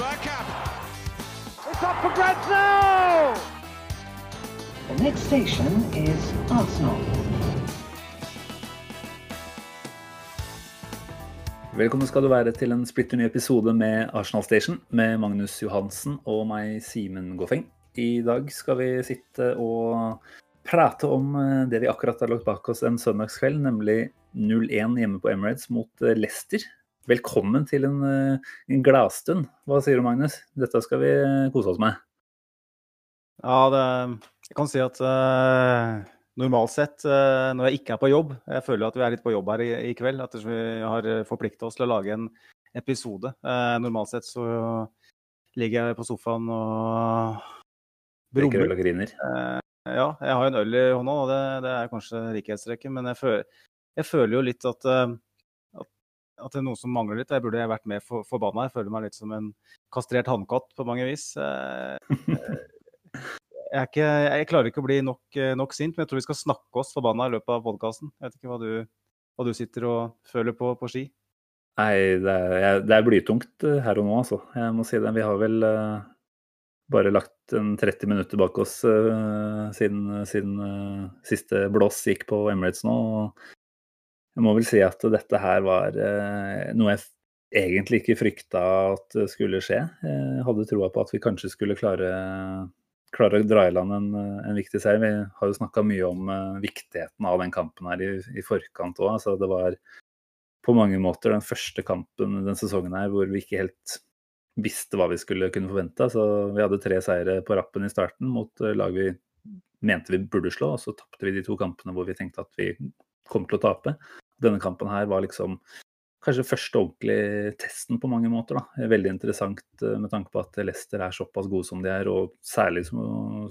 Bergkamp. It's up for grabs now! The next station is Arsenal. Velkommen skal du være til en splitter ny episode med Arsenal Station med Magnus Johansen og meg, Simen Goffeng. I dag skal vi sitte og prate om eh, det vi akkurat har lagt bak oss en søndagskveld, nemlig 0-1 hjemme på Emirates mot eh, Leicester. Velkommen til en, eh, en gladstund. Hva sier du, Magnus? Dette skal vi kose oss med. Ja, det, jeg kan si at uh, normalt sett, uh, når jeg ikke er på jobb Jeg føler at vi er litt på jobb her i, i kveld. ettersom vi har forplikta oss til å lage en episode. Uh, normalt sett så ligger jeg på sofaen og brummer. Øl og griner. ja, jeg har en øl i hånda, og det, det er kanskje likhetstrekket. Men jeg føler, jeg føler, jo litt at, at, det er noe som mangler litt. Jeg burde vært mer for, forbanna. Jeg føler meg litt som en kastrert hannkatt på mange vis jeg, ikke, jeg, klarer ikke å bli nok, eh, nok, sint, men jeg tror vi skal snakke oss forbanna i løpet av podkasten. Jeg vet ikke hva du, hva du, sitter og føler på på ski? Nei, det er, det er, blytungt eh, her og nå, altså. Jeg må si det. Vi har vel bare lagt en 30 minutter bak oss uh, siden, siden uh, siste blås gikk på Emirates nå. Jeg må vel si at dette her var noe jeg egentlig ikke frykta at skulle skje. Jeg hadde troa på at vi kanskje skulle klare klare å dra i land en, en viktig seier. Vi har jo snakka mye om uh, viktigheten av den kampen her i, i forkant òg. Altså, det var på mange måter den første kampen den sesongen her hvor vi ikke helt visste hva vi skulle kunne forvente. Så vi hadde tre seire på rappen i starten mot uh, lag vi mente vi burde slå, og så tapte vi de to kampene hvor vi tenkte at vi kom til å tape. Denne kampen her var liksom kanskje første ordentlige testen på mange måter. Da. Veldig interessant eh, med tanke på at Leicester er såpass gode som de er, og særlig så,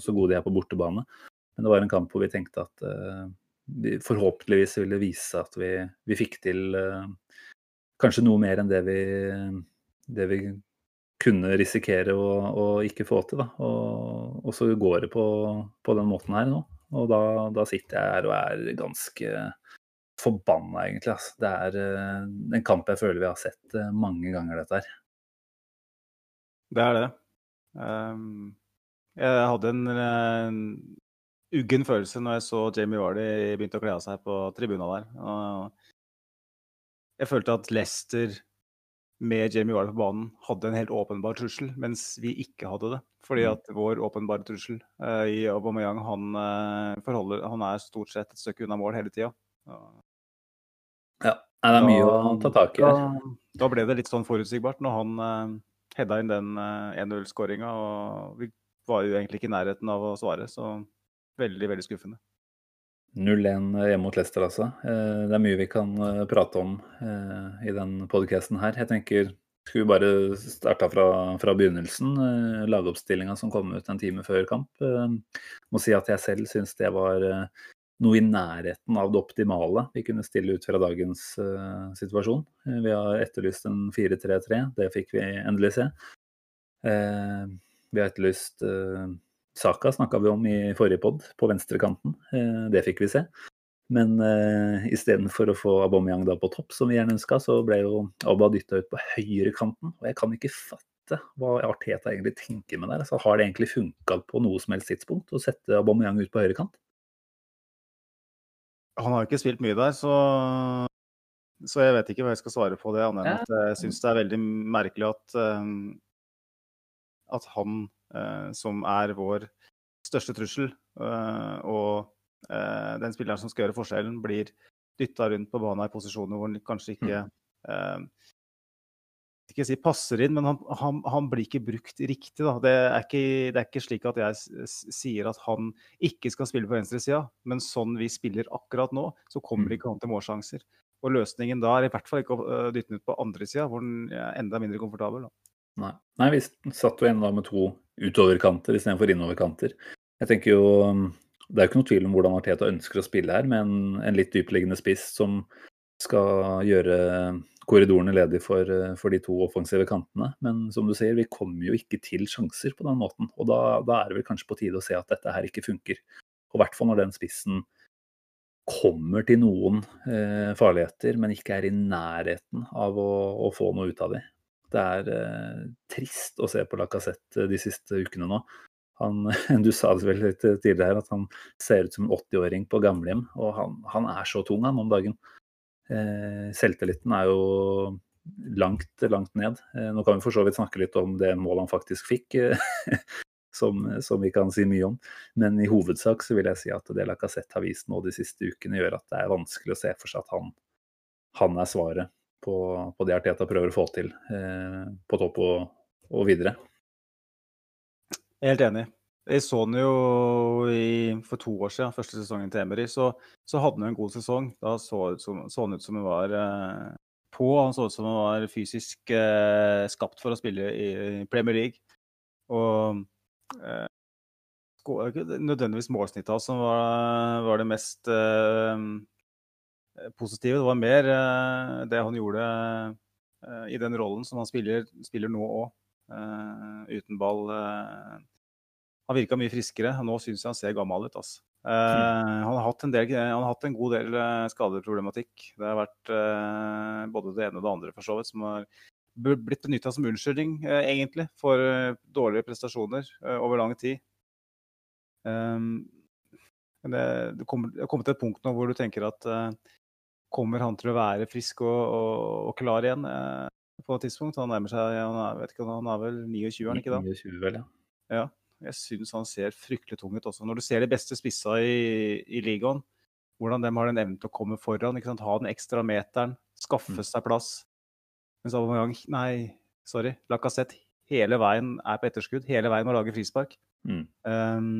så gode de er på bortebane. Men det var en kamp hvor vi tenkte at uh, vi forhåpentligvis ville vise at vi, vi fikk til uh, kanskje noe mer enn det vi, det vi kunne risikere å, å, ikke få til. Da. Og, og så går det på, på, den måten her nå. Og da, da sitter jeg her og er ganske forbanna, egentlig. Altså. Det er uh, en kamp jeg føler vi har sett uh, mange ganger, dette her. Det er det. Um, jeg hadde en en, uggen følelse når jeg så Jamie Vardy begynte å kle av seg på tribuna der. Og jeg følte at Leicester med Jamie Vardy på banen hadde en helt åpenbar trussel, mens vi ikke hadde det. Fordi mm. at vår åpenbare trussel uh, i Aubameyang, han, uh, han er stort sett et stykke unna mål hele tida. Ja, det er mye da, å ta tak i. Da, da, ble det litt sånn forutsigbart når han uh, heada inn den uh, eh, 1-0-skåringa. Og vi var jo egentlig ikke i nærheten av å svare, så veldig, veldig skuffende. 0-1 hjemme mot Leicester, altså. Uh, det er mye vi kan prate om i den podcasten her. Jeg tenker skulle vi bare starta fra, fra begynnelsen. Lagoppstillinga som kom ut en time før kamp. Må si at jeg selv syns det var noe i nærheten av det optimale vi kunne stille ut fra dagens uh, situasjon. Eh, vi har etterlyst en 4-3-3, det fikk vi endelig se. Uh, vi har etterlyst uh, Saka, snakka vi om i forrige pod, på venstrekanten. Uh, det fikk vi se. Men uh, istedenfor å få Aubameyang da på topp, som vi gjerne ønska, så ble jo Abba dytta ut på høyrekanten. Og jeg kan ikke fatte hva Arteta egentlig tenker med det. Altså, har det egentlig funka på noe som helst tidspunkt å sette Aubameyang ut på høyrekant? Han har jo ikke spilt mye der, så, så, jeg vet ikke hva jeg skal svare på det. Annet enn at jeg syns det er veldig merkelig at, eh, at han, eh, som er vår største trussel, eh, og den spilleren som skal gjøre forskjellen, blir dytta rundt på banen i posisjoner hvor han kanskje ikke mm ikke si passer inn, men han, han, han blir ikke brukt riktig. Det er ikke, det, er ikke, slik at jeg sier at han ikke skal spille på venstresida, men sånn vi spiller akkurat nå, så kommer mm. ikke han til målsjanser. Og løsningen da er i hvert fall ikke å dytte den ut på andre sida, hvor den er enda mindre komfortabel. Da. Nei. Nei, vi satt jo igjen da med to utoverkanter istedenfor innoverkanter. Jeg tenker jo Det er jo ikke noe tvil om hvordan Arteta ønsker å spille her, med en, en litt dypliggende spiss som skal gjøre korridorene ledig for, eh, for, de to offensive kantene. Men som du sier, vi kommer jo ikke til sjanser på den måten. Og da, da er det vel kanskje på tide å se at dette her ikke funker. Og i hvert fall når den spissen kommer til noen eh, farligheter, men ikke er i nærheten av å, å få noe ut av dem. Det er eh, trist å se på Lacassette de siste ukene nå. Han, du sa det vel litt tidligere at han ser ut som en 80-åring på gamlehjem. Og han, han, er så tung han om dagen. Eh, selvtilliten er jo langt, langt ned. Eh, nå kan vi for så vidt snakke litt om det målet han faktisk fikk, eh, som, som, vi kan si mye om. Men i hovedsak så vil jeg si at det Lacassette har vist nå de siste ukene, gjør at det er vanskelig å se for seg at han, han er svaret på, på, det Arteta prøver å få til på topp og, og videre. Helt enig. Jeg så han jo i, for to år siden, første sesongen til Emery, så, så hadde han en god sesong. Da så, så han ut som han var eh, på. Han så ut som han var fysisk eh, skapt for å spille i, i Premier League. Og eh, nødvendigvis målsnittet hans som var, var, det mest eh, positive. Det var mer eh, det han gjorde eh, i den rollen som han spiller, spiller nå òg. uten ball han virka mye friskere. Nå syns jeg han ser gammel ut. Altså. Eh, han, har hatt en del, han har hatt en god del uh, skadeproblematikk. Det har vært eh, både det ene og det andre for så vidt, som har blitt benytta som unnskyldning egentlig for dårlige prestasjoner over lang tid. Um, det, det, kommer, det kommer til et punkt nå hvor du tenker at kommer han til å være frisk og, og, og klar igjen på et tidspunkt? Han nærmer seg han er, vet ikke, han er vel 29, er han ikke da? 29 vel, ja. ja. Jeg syns han ser fryktelig tung ut også. Når du ser de beste spissa i, i ligaen, hvordan de har den evnen til å komme foran, ha den ekstra meteren, skaffe mm. seg plass. Mens Aubameyang, nei, sorry, Lacassette hele veien er på etterskudd. Hele veien må lage frispark. Mm. Um,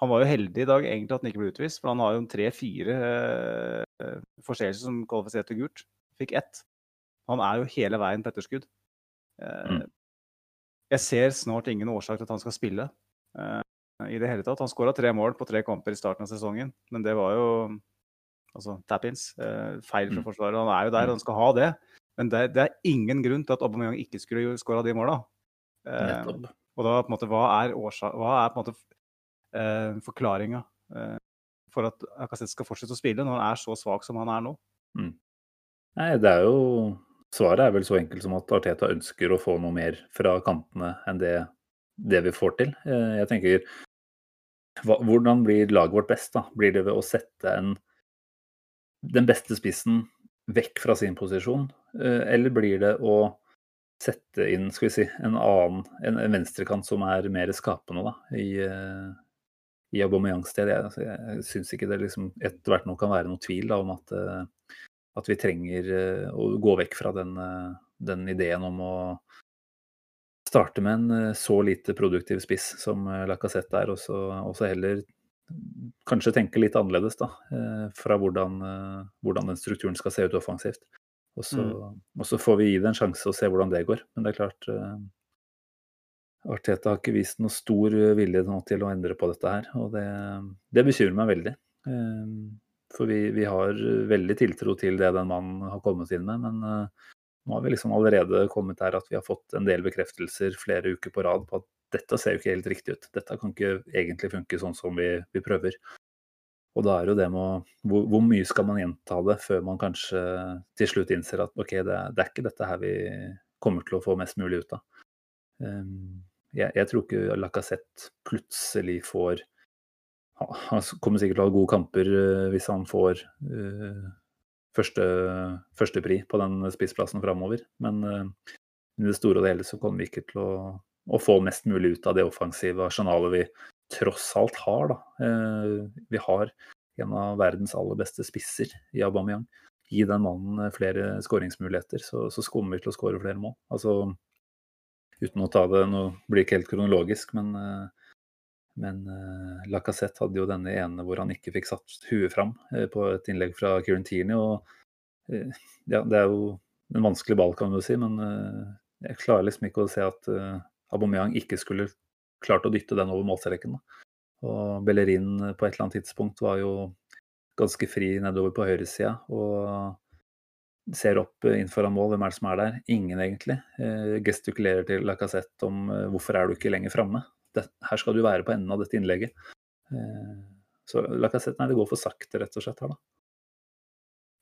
han var jo heldig i dag egentlig at han ikke ble utvist, for han har jo tre-fire uh, forseelser som kvalifiserte gult. Fikk ett. Han er jo hele veien på etterskudd. Uh, mm. Jeg ser snart ingen årsak til at han skal spille. Uh, i det hele tatt. Han skåra tre mål på tre kamper i starten av sesongen, men det var jo altså tap-ins. Uh, feil fra mm. forsvaret. Han er jo der, og han skal ha det. Men det, det er ingen grunn til at Aubameyang ikke skulle skåra de måla. Eh, og da på en måte, hva er, årsak, hva er på en måte uh, forklaringa for at Akaset skal fortsette å spille når han er så svak som han er nå? Mm. Nei, det er jo Svaret er vel så enkelt som at Arteta ønsker å få noe mer fra kantene enn det det vi får til. Eh, jeg tenker Hvordan blir laget vårt best? da? Blir det ved å sette en, den beste spissen vekk fra sin posisjon, eh, eller blir det å sette inn skal vi si, en annen, en, en venstrekant som er mer skapende da, i, eh, i Aubameyangs sted? Jeg, altså, jeg syns ikke det liksom etter hvert nå kan være noe tvil da, om at, at, vi trenger å gå vekk fra den, den ideen om å starte med en eh, så lite produktiv spiss som eh, Lacassette er, og så heller kanskje tenke litt annerledes da, eh, fra hvordan, hvordan, den strukturen skal se ut offensivt. Og så, mm. og så, får vi gi det en sjanse og se hvordan det går. Men det er klart Arteta har ikke vist noe stor vilje nå til å endre på dette her, og det, det bekymrer meg veldig. For vi, vi, har veldig tiltro til det den mannen har kommet inn med, men nå har vi liksom allerede kommet der at vi har fått en del bekreftelser flere uker på rad på at dette ser jo ikke helt riktig ut. Dette kan ikke egentlig funke sånn som vi, vi prøver. Og da er jo det med å hvor, hvor, mye skal man gjenta det før man kanskje til slutt innser at OK, det, det, er ikke dette her vi kommer til å få mest mulig ut av. Um, jeg, jeg, tror ikke Lacassette plutselig får Han kommer sikkert til å ha gode kamper uh, hvis han får uh, første, førstepri på den spissplassen framover. Men uh, i det store og det hele så kommer vi ikke til å, å, få mest mulig ut av det offensive arsenalet vi tross alt har. Da. Uh, vi har en av verdens aller beste spisser i Aubameyang. Gi den mannen flere skåringsmuligheter, så, så kommer vi til å skåre flere mål. Altså, uten å ta det Nå blir det ikke helt kronologisk, men uh, men uh, Lacassette hadde jo denne ene hvor han ikke fikk satt huet fram uh, på et innlegg fra Tierney. Og uh, ja, det er jo en vanskelig ball, kan du si, men jeg klarer liksom ikke å se at Aubameyang ikke skulle klart å dytte den over målstreken. Og Bellerin på et eller annet tidspunkt var jo ganske fri nedover på høyresida og ser opp innenfor mål. Hvem er det som er der? Ingen, egentlig. gestikulerer til Lacassette om hvorfor er du ikke lenger framme det, her skal du være på enden av dette innlegget. Eh, så Lacassette, nei, det går for sakte, rett og slett her, da.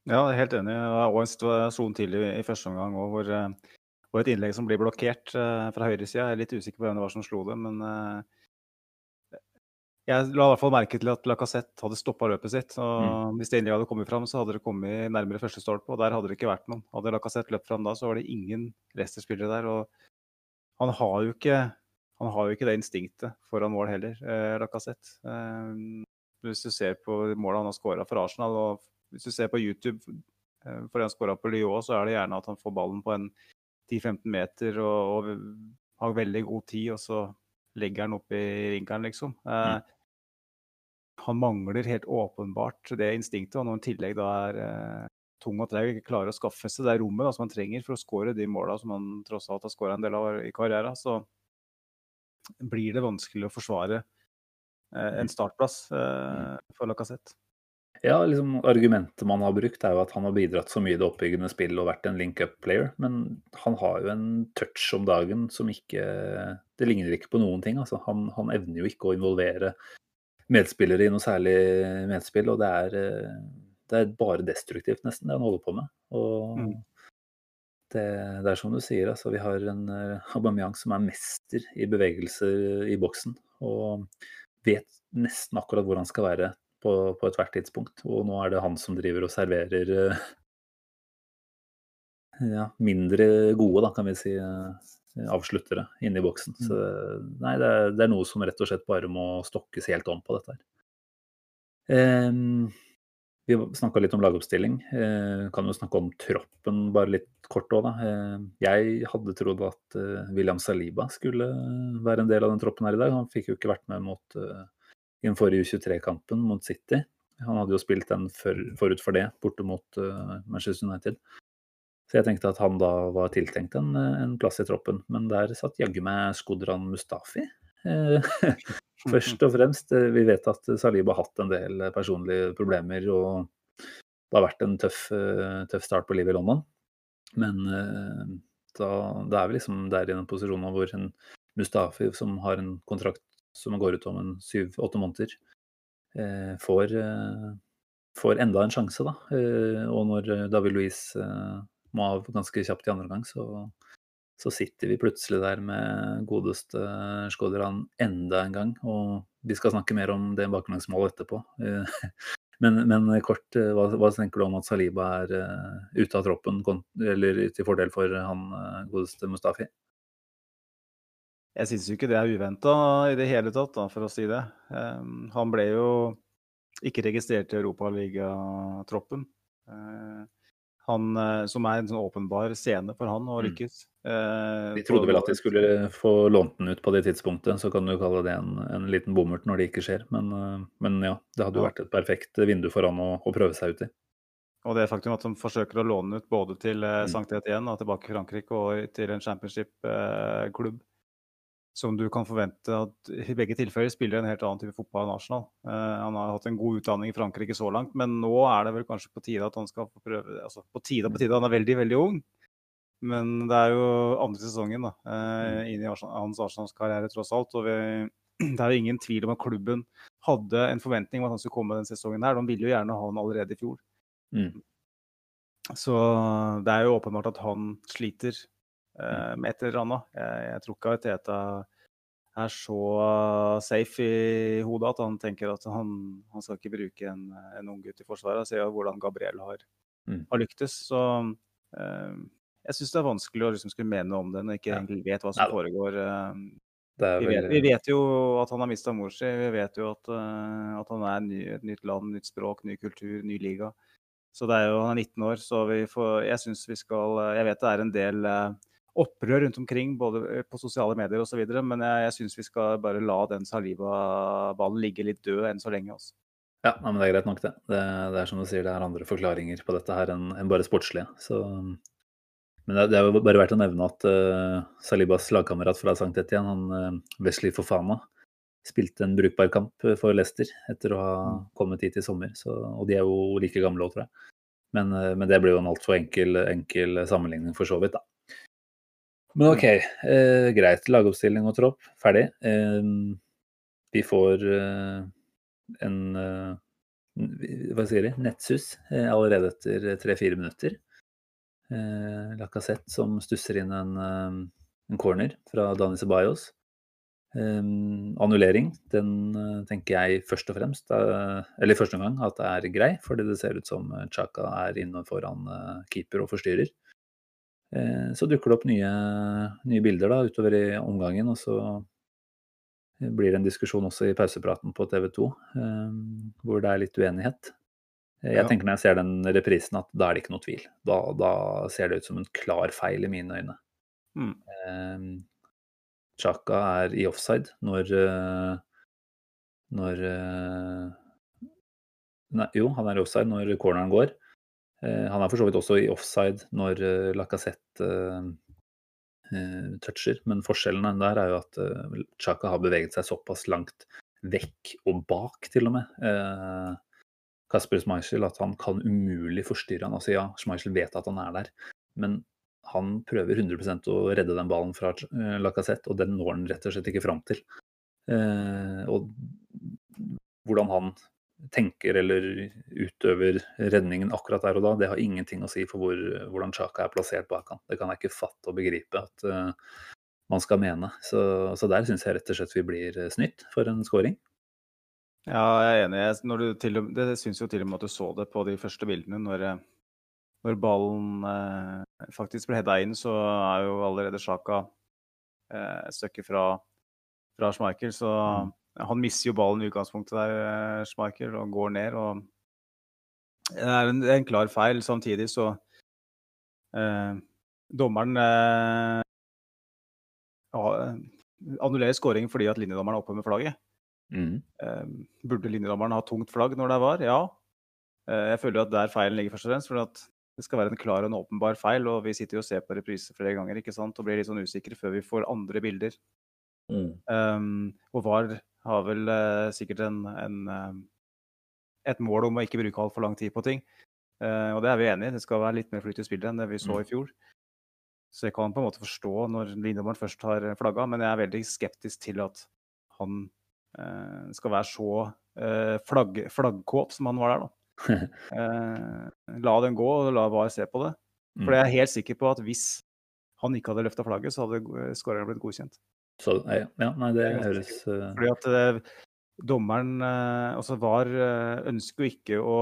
Ja, jeg er helt enig. Det var òg en situasjon tidlig i første omgang hvor, eh, hvor et innlegg som blir blokkert uh, fra høyresida. Jeg er litt usikker på hvem det var som slo det, men jeg la i hvert fall merke til at Lacassette hadde stoppa løpet sitt. og mm. Hvis det innlegget hadde kommet fram, så hadde det kommet nærmere første stolpe, og der hadde det ikke vært noen. Hadde Lacassette løpt fram da, så var det ingen Leicester-spillere der. og han har jo ikke han har jo ikke det instinktet foran mål heller, eh, Lacassette. Eh, hvis du ser på målet han har skåra for Arsenal, og hvis du ser på YouTube eh, for han skåra på Lyon, så er det gjerne at han får ballen på en 10-15 meter og, og, har veldig god tid, og så legger han opp i rinkeren. liksom. Eh, mm han mangler helt åpenbart det instinktet. Og når han i tillegg da er eh, tung og treg og ikke klarer å skaffe seg det rommet da, som han trenger for å skåre de måla som han tross alt har skåra en del av i karrieren, så blir det vanskelig å forsvare eh, en startplass eh, for Lacassette. Ja, liksom Argumentet man har brukt, er jo at han har bidratt så mye i det oppbyggende spillet og vært en link-up-player. Men han har jo en touch om dagen som ikke Det ligner ikke på noen ting. altså. Han, han evner jo ikke å involvere medspillere i noe særlig medspill. Og det er, eh, det er, bare destruktivt, nesten, det han holder på med. Og mm. Det, det, er som du sier, altså. Vi har en uh, Aubameyang som er mester i bevegelser i boksen. Og vet nesten akkurat hvor han skal være på, på ethvert tidspunkt. Og nå er det han som driver og serverer uh, ja, mindre gode, da, kan vi si, avsluttere inne i boksen. Så mm. nei, det er, det er, noe som rett og slett bare må stokkes helt om på dette her. Eh, vi snakka litt om lagoppstilling. Eh, kan jo snakke om troppen bare litt kort òg, da. Eh, jeg hadde trodd at eh, William Saliba skulle være en del av den troppen her i dag. Han fikk jo ikke vært med mot, uh, i den forrige U23-kampen mot City. Han hadde jo spilt den for, forut for det, borte mot Manchester United. Så jeg tenkte at han da var tiltenkt en, en plass i troppen, men der satt jaggu meg Skodran Mustafi. Eh, først og fremst, eh, vi vet at Saliba har hatt en del personlige problemer, og det har vært en tøff, eh, tøff start på livet i London. Men da, det er vi liksom der i den posisjonen hvor en Mustafi, som har en kontrakt som går ut om en syv-åtte måneder, får, får, enda en sjanse, da. Og når David Louise må av ganske kjapt i andre gang, så, så sitter vi plutselig der med godeste Skodran enda en gang. Og vi skal snakke mer om det baklengsmålet etterpå. Men, men, kort, hva, hva, tenker du om at Saliba er uh, ute av troppen, eller til fordel for han godeste Mustafi? Jeg syns jo ikke det er uventa i det hele tatt, da, for å si det. Um, han ble jo ikke registrert i Europaligatroppen. Uh, han, eh, som er en sånn åpenbar scene for han å mm. lykkes. Mm. de trodde vel at de skulle få lånt den ut på det tidspunktet, så kan du kalle det en, en liten bommert når det ikke skjer. Men, eh, men ja, det hadde jo vært et perfekt vindu for han å, å, prøve seg ut i. Og det faktum at de forsøker å låne ut både til mm. Sankt Etienne og tilbake i Frankrike og til en championship-klubb, som du kan forvente at i begge tilfeller spiller en helt annen type fotball enn Arsenal. Uh, han har hatt en god utdanning i Frankrike så langt, men nå er det vel kanskje på tide at han skal få prøve altså På tide og på tide, han er veldig, veldig ung. Men det er jo andre sesongen da, uh, inn i Arsenal, hans Arsenal-karriere tross alt. og vi, Det er jo ingen tvil om at klubben hadde en forventning om at han skulle komme denne sesongen. her. De ville jo gjerne ha han allerede i fjor. Mm. Så det er jo åpenbart at han sliter med et eller annet. Jeg, jeg tror ikke Teta er så safe i hodet at han tenker at han, han skal ikke bruke en, en ung gutt i forsvaret. Se hvordan Gabriel har, mm. har lyktes. Så eh, jeg syns det er vanskelig å liksom skulle mene om det når ikke egentlig vet hva som ja. foregår. Eh, vi, vet, vi, vet, jo at han har mista mor si, vi vet jo at, uh, at han er ny, et nytt land, nytt språk, ny kultur, ny liga. Så det er jo, Han er 19 år, så vi får, jeg syns vi skal Jeg vet det er en del uh, opprør rundt omkring, både eh, på sosiale medier osv. Men jeg, jeg syns vi skal bare la den saliva-ballen ligge litt død enn så lenge. Også. Ja, men det er greit nok, det. det. det. er som du sier, det er andre forklaringer på dette her enn, enn bare sportslige. Så, men det, det, er jo bare verdt å nevne at uh, Salibas lagkamerat fra Sankt Etienne, han uh, Wesley Fofana, spilte en brukbar kamp for Leicester etter å ha mm. kommet hit i sommer. Så, og de er jo like gamle òg, tror jeg. Men, men, det ble jo en altfor enkel, enkel sammenligning for så vidt, da. Men OK, eh, greit. Lagoppstilling og tropp, ferdig. Eh, vi får eh, en eh, Hva sier de? Nettsus eh, allerede etter tre-fire minutter. Eh, Lacassette som stusser inn en, eh, en corner fra Dani Ceballos. Um, annullering, den tenker jeg først og fremst, uh, eller første omgang, at det er grei, fordi det ser ut som Chaka er inne foran uh, keeper og forstyrrer. Så dukker det opp nye, nye, bilder da, utover i omgangen, og så blir det en diskusjon også i pausepraten på TV 2, hvor det er litt uenighet. Jeg ja. tenker når jeg ser den reprisen at da er det ikke noe tvil. Da, da ser det ut som en klar feil i mine øyne. Mm. Chaka er i offside når eh, når eh, Nei, jo, han er i offside når corneren går. Eh, han er for så vidt også i offside når Lacassette toucher, men forskjellen der er jo at Chaka har beveget seg såpass langt vekk og bak, til og med. Kasper Schmeichel at han kan umulig forstyrre han. Altså ja, Schmeichel vet at han er der, men han prøver 100% å redde den ballen fra uh, Lacassette, og den når han rett og slett ikke fram til. Eh, og hvordan han tenker eller utøver redningen akkurat der og da, det har ingenting å si for hvor, hvordan Chaka er plassert bak han. Det kan jeg ikke fatte og begripe at uh, man skal mene. Så, så der syns jeg rett og slett vi blir snytt for en scoring. Ja, jeg er enig. Til, det syns jo til og med at du så det på de første bildene. når når ballen eh, faktisk ble heada inn, så er jo allerede Sjaka eh, et stykke fra, fra Schmeichel. Så mm. Han mister jo ballen i utgangspunktet der, eh, Schmeichel, og går ned. og Det er en, en klar feil. Samtidig så eh, Dommeren eh, annullerer skåringen fordi at linjedommeren er oppe med flagget. Mm. Eh, burde linjedommeren ha tungt flagg når det var? Ja. Eh, jeg føler at der feilen ligger først og fremst. For at det skal være en klar og en åpenbar feil. Og vi sitter jo og ser på reprise flere ganger ikke sant? og blir litt sånn usikre før vi får andre bilder. Mm. Um, og VAR har vel uh, sikkert en, en, uh, et mål om å ikke bruke altfor lang tid på ting. Uh, og det er vi enig i. Det skal være litt mer flyt i spillet enn det vi så mm. i fjor. Så jeg kan på en måte forstå når linjedommeren først har flagga, men jeg er veldig skeptisk til at han skal være så flagg, flaggkåt som han var der, da. eh, la den gå, og la VAR se på det. For jeg er helt sikker på at hvis han ikke hadde løfta flagget, så hadde skåreren blitt godkjent. Så, ja, nei, det høres uh... Fordi at uh, dommeren Altså VAR ønsker jo ikke å,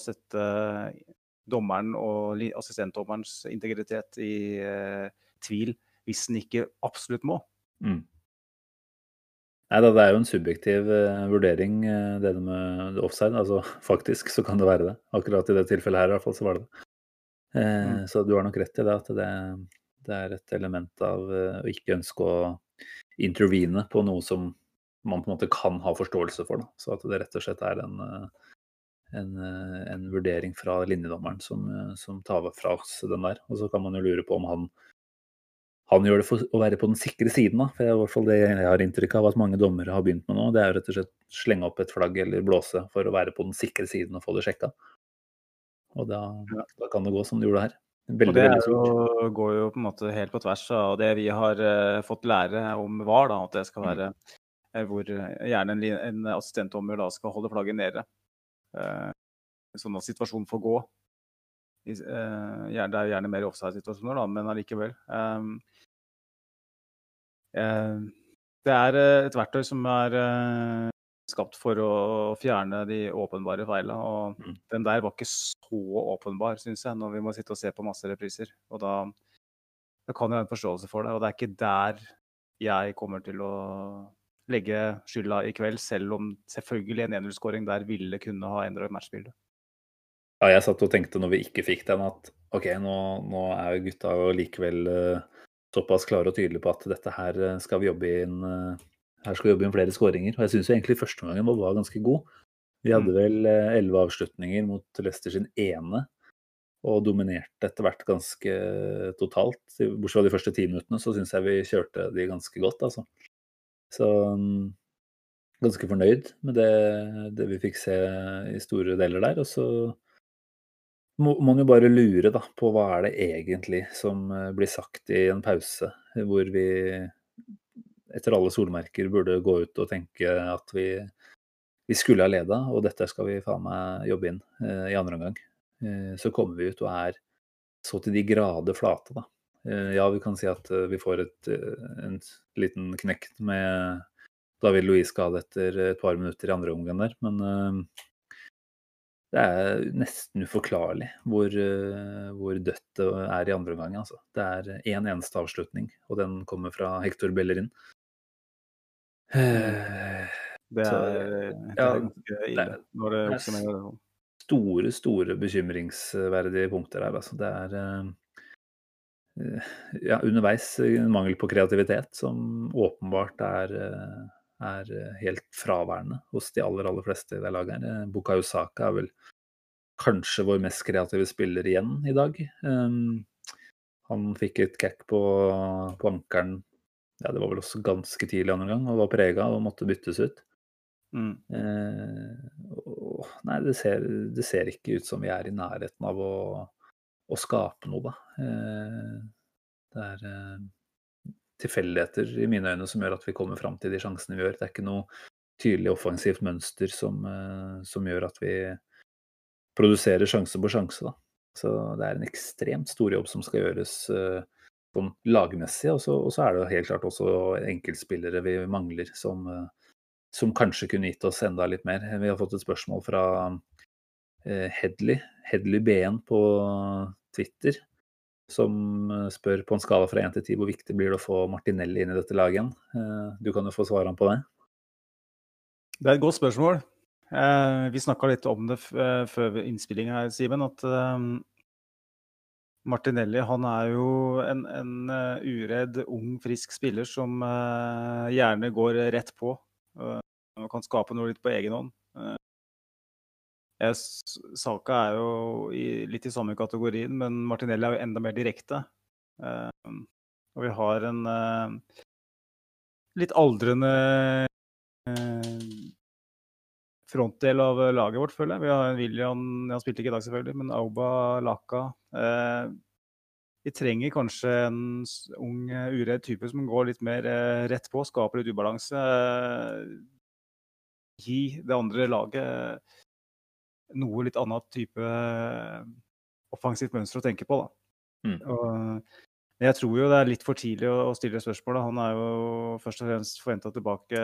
sette dommeren og assistentdommerens integritet i tvil hvis den ikke absolutt må. Mm. Nei da, det er jo en subjektiv vurdering, det med offside. Altså faktisk så kan det være det. Akkurat i det tilfellet her i hvert fall så var det det. Uh, mm. Så du har nok rett i det, at det, det er et element av å ikke ønske å intervene på noe som man på en måte kan ha forståelse for. Da. Så at det rett og slett er en, en, en vurdering fra linjedommeren som, som tar fra oss den der. Og så kan man jo lure på om han han gjør det for å være på den sikre siden. Da. For det er i hvert fall det jeg har inntrykk av at mange dommere har begynt med nå. Det er jo rett og slett slenge opp et flagg eller blåse for å være på den sikre siden og få det sjekka. Og da, da, kan det gå som det gjorde her. Veldig, og det jo, går jo på en måte helt på tvers av det vi har uh, fått lære om VAR, da, at det skal være uh, hvor gjerne en, en assistentdommer da skal holde flagget nede. Uh, sånn at situasjonen får gå. I, det er gjerne mer offside-situasjoner, da, men allikevel. Um, Eh, det er eh, et verktøy som er eh, skapt for å fjerne de åpenbare feilene. Og mm. den der var ikke så åpenbar, syns jeg, når vi må sitte og se på masse repriser. Og da, da kan jeg ha en forståelse for det. Og det er ikke der jeg kommer til å legge skylda i kveld, selv om selvfølgelig en 1-0-skåring der ville kunne ha endra matchbildet. Ja, jeg satt og tenkte når vi ikke fikk den, at OK, nå, nå er gutta likevel uh, såpass klare og tydelige på at dette her eh, skal vi jobbe inn eh, her skal vi jobbe inn flere skåringer. Og jeg syns egentlig første gangen var ganske god. Vi hadde mm. vel eh, elleve avslutninger mot Leicester sin ene, og dominerte etter hvert ganske totalt. Bortsett fra de første ti minuttene, så syns jeg vi kjørte de ganske godt, altså. Så mm, ganske fornøyd med det, det vi fikk se i store deler der. Og så må man jo bare lure da, på hva er det egentlig som eh, blir sagt i en pause, hvor vi etter alle solmerker burde gå ut og tenke at vi, vi skulle ha leda, og dette skal vi faen meg jobbe inn eh, i andre omgang. Eh, så kommer vi ut og er så til de grader flate, da. Eh, ja, vi kan si at eh, vi får et, en liten knekt med David Louis skade etter et par minutter i andre omgang der, men det er nesten uforklarlig hvor, hvor dødt det er i andre omgang. Altså. Det er én en eneste avslutning, og den kommer fra Hector Bellerin. Det er, det er ganske ille når det oppsummerer det store, store bekymringsverdige punkter her. Altså. Det er ja, underveis mangel på kreativitet som åpenbart er, er helt fraværende hos de aller, aller fleste i det laget. her. Bukayo Saka er vel kanskje vår mest kreative spiller igjen i dag. Um, han fikk et crack på, på ankelen ja, det var vel også ganske tidlig andre gang, og var prega og måtte byttes ut. Mm. Eh, og, nei, det ser, det ser, ikke ut som vi er i nærheten av å, å skape noe, da. Eh, det er eh, tilfeldigheter i mine øyne som gjør at vi kommer fram til de sjansene vi gjør. Det er ikke noe tydelig offensivt mønster som, eh, som gjør at vi produserer sjanse på sjanse, da. Så det er en ekstremt stor jobb som skal gjøres eh, sånn lagmessig. Og så, og så, er det helt klart også enkeltspillere vi mangler som, eh, som, kanskje kunne gitt oss enda litt mer. Vi har fått et spørsmål fra eh, Hedley, Hedley BN på Twitter, som eh, spør på en skala fra 1 til 10 hvor viktig blir det å få Martinelli inn i dette laget igjen. Du kan jo få svare på det. Det er et godt spørsmål. Vi snakka litt om det før innspilling her, Simen. At Martinelli han er jo en, en uh, uredd, ung, frisk spiller som uh, gjerne går rett på. Uh, og kan skape noe litt på egen hånd. Saka er jo i, litt i samme kategorien, men Martinelli er jo enda mer direkte. og vi har en litt aldrende frontdel av laget vårt, føler jeg. Vi har William, han spilte ikke i dag selvfølgelig, men Auba, Laka. Eh, vi trenger kanskje en ung, uredd type som går litt mer eh, rett på, skaper litt ubalanse. Eh, gi det andre laget noe litt annet type eh, offensivt mønster å tenke på, da. Mm. Og, jeg tror jo det er litt for tidlig å, stille spørsmål. Han er jo først og fremst forventa tilbake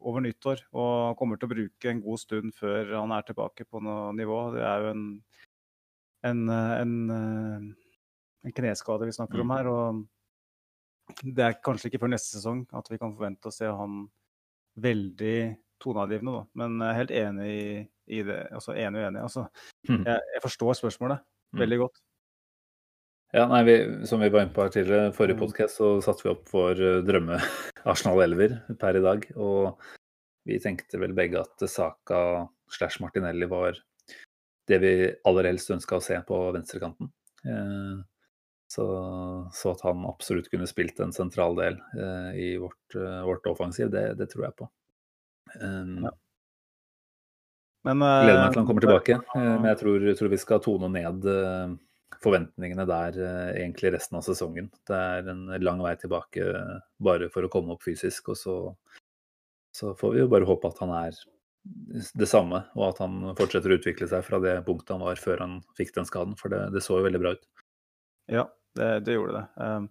over nyttår og kommer til å bruke en god stund før han er tilbake på noe nivå. Det er jo en, en, en, en kneskade vi snakker om mm. her. og Det er kanskje ikke før neste sesong at vi kan forvente å se han veldig toneangivende, da. Men jeg er helt enig i, i det. Altså enig og enig. Altså, mm. jeg, jeg forstår spørsmålet mm. veldig godt. Ja, nei, vi, Som vi var inne på her tidligere, forrige podkast så satte vi opp vår eh, drømme Arsenal Elver per i dag. Og vi tenkte vel begge at Saka slash Martinelli var det vi aller helst ønska å se på venstrekanten. Eh, så, så, at han absolutt kunne spilt en sentral del eh, i vårt, vårt offensiv, det, det, tror jeg på. Um, ja. Men, Gleder meg til han kommer tilbake, men jeg tror, tror vi skal tone ned forventningene der eh, egentlig resten av sesongen. Det er en lang vei tilbake bare for å komme opp fysisk. Og så, så får vi jo bare håpe at han er det samme, og at han fortsetter å utvikle seg fra det punktet han var før han fikk den skaden. For det, det så jo veldig bra ut. Ja, det, det gjorde det. Um,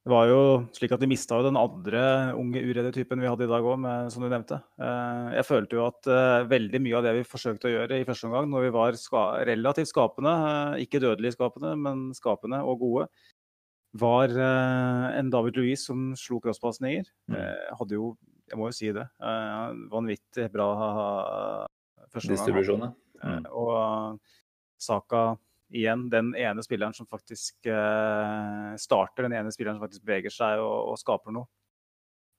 det var jo slik at de mista den andre unge uredde typen vi hadde i dag òg, som du nevnte. Eh, jeg følte jo at eh, veldig mye av det vi forsøkte å gjøre i første omgang, når vi var ska relativt skapende, eh, ikke dødelig skapende, men skapende og gode, var en David Louis som slo crosspasninger. Mm. Hadde jo, jeg må jo si det, vanvittig bra første omgang. Distribusjon, ja. Mm. Og Saka igjen den ene spilleren som faktisk eh, starter, den ene spilleren som faktisk beveger seg og, og skaper noe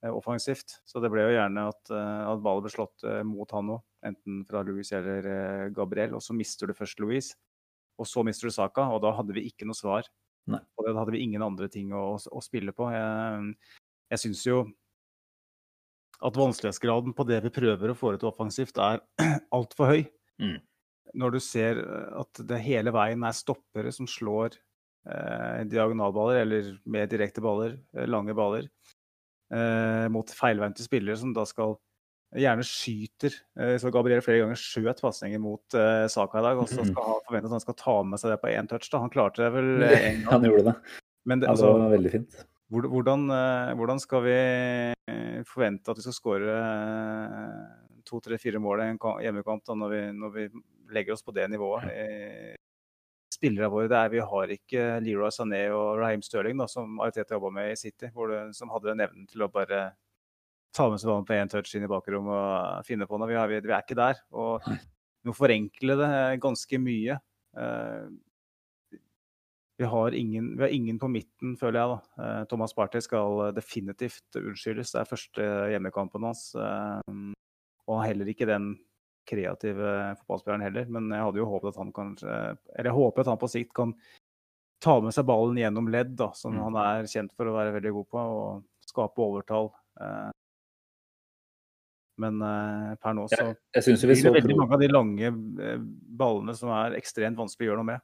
eh, offensivt. Så det ble jo gjerne at, eh, at ballen ble slått mot han òg, enten fra Louis eller Gabriel. Og så mister du først Louis, og så mister du Saka, og da hadde vi ikke noe svar. Nei. Og da hadde vi ingen andre ting å, å spille på. Jeg, jeg syns jo at vanskelighetsgraden på det vi prøver å få til offensivt, er altfor høy. Mm når du ser eh, at det hele veien er stoppere som slår eh, diagonalballer, eller mer direkte baller, eh, lange baller, eh, mot feilvendte spillere som da skal gjerne skyter. Eh, så Gabriel flere ganger skjøt pasninger mot eh, Saka i dag. Og så Mm. skal Han forvente at han skal ta med seg det på én touch. da. Han klarte det vel en gang. Han gjorde det. Men det, Ja, det altså, var veldig fint. hvordan, eh, hvordan skal vi forvente at vi skal skåre to, tre, fire mål i en hjemmekamp da, når, vi, når vi legger oss på det nivået? Eh, spillere våre det er, Vi har ikke Leroy Sané og Raheem Stirling, da, som Ariteta jobba med i City, det, som hadde evnen til å bare ta med seg ballen på én touch inn i bakrommet og finne på noe. Vi, har, vi, vi er ikke der. Og vi må forenkle det ganske mye. Eh, vi har, ingen, vi har ingen på midten, føler jeg. da. Eh, Thomas Party skal definitivt unnskyldes. Det er første hjemmekampen hans. eh, Og heller ikke den kreative fotballspilleren heller. Men jeg hadde jo håpet at han kanskje Eller jeg håper at han på sikt kan ta med seg ballen gjennom ledd, da, som Mm. han er kjent for å være veldig god på, og skape overtall. Eh, Men eh, per nå så Jeg jeg blir det veldig mange av de lange eh, ballene som er ekstremt vanskelig å gjøre noe med.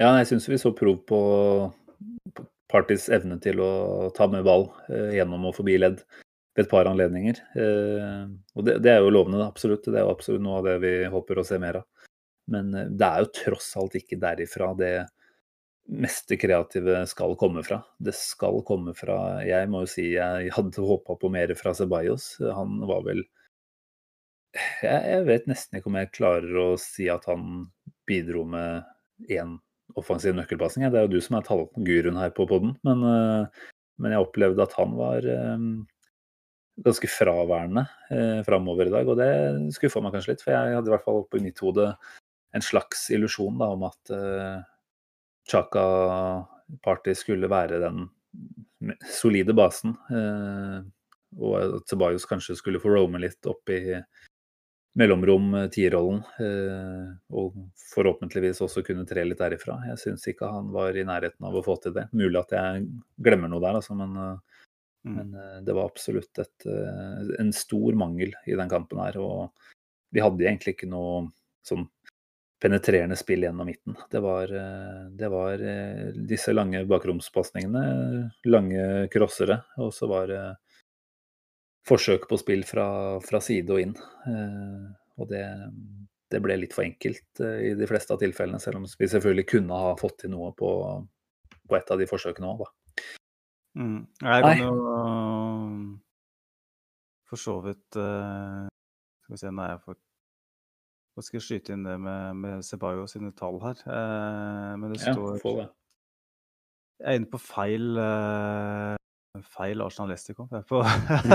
Ja, jeg syns vi så prov på Partys evne til å ta med ball gjennom og forbi ledd ved et par anledninger. Eh, og det, det er jo lovende, absolutt. Det er jo absolutt noe av det vi håper å se mer av. Men eh, det er jo tross alt ikke derifra det meste kreative skal komme fra. Det skal komme fra Jeg må jo si jeg hadde håpa på mer fra Ceballos. Han var vel jeg, jeg vet nesten ikke om jeg klarer å si at han bidro med én offensiv nøkkelpasning. Det er jo du som er tallguruen her på poden, men, eh, men jeg opplevde at han var ganske fraværende eh, framover i dag, og det skuffa meg kanskje litt. For jeg hadde i hvert fall i mitt hode en slags illusjon om at eh, Chaka Party skulle være den solide basen. Eh, og at Ceballos kanskje skulle få roame litt opp i mellomrom eh, tierrollen. Eh, og forhåpentligvis også kunne tre litt derifra. Jeg syns ikke han var i nærheten av å få til det. Mulig at jeg glemmer noe der, altså, men, eh. Men eh, det var absolutt et, eh, en stor mangel i den kampen her. Og vi hadde egentlig ikke noe sånn penetrerende spill gjennom midten. Det var, eh, det var disse lange bakromspasningene, lange crossere, og så var det forsøk på spill fra, fra side og inn. Eh, og det, det ble litt for enkelt i de fleste av tilfellene, selv om vi selvfølgelig kunne ha fått til noe på, på et av de forsøkene òg, da. Mm. Jeg kan jo øh, for så vidt uh, Skal vi se, nå er jeg for Nå skal jeg skyte inn det med, med Ceballo sine tall her. Uh, men det står ja, det. Jeg er inne på feil uh, feil Arsenal-Leicester-kamp. Jeg er på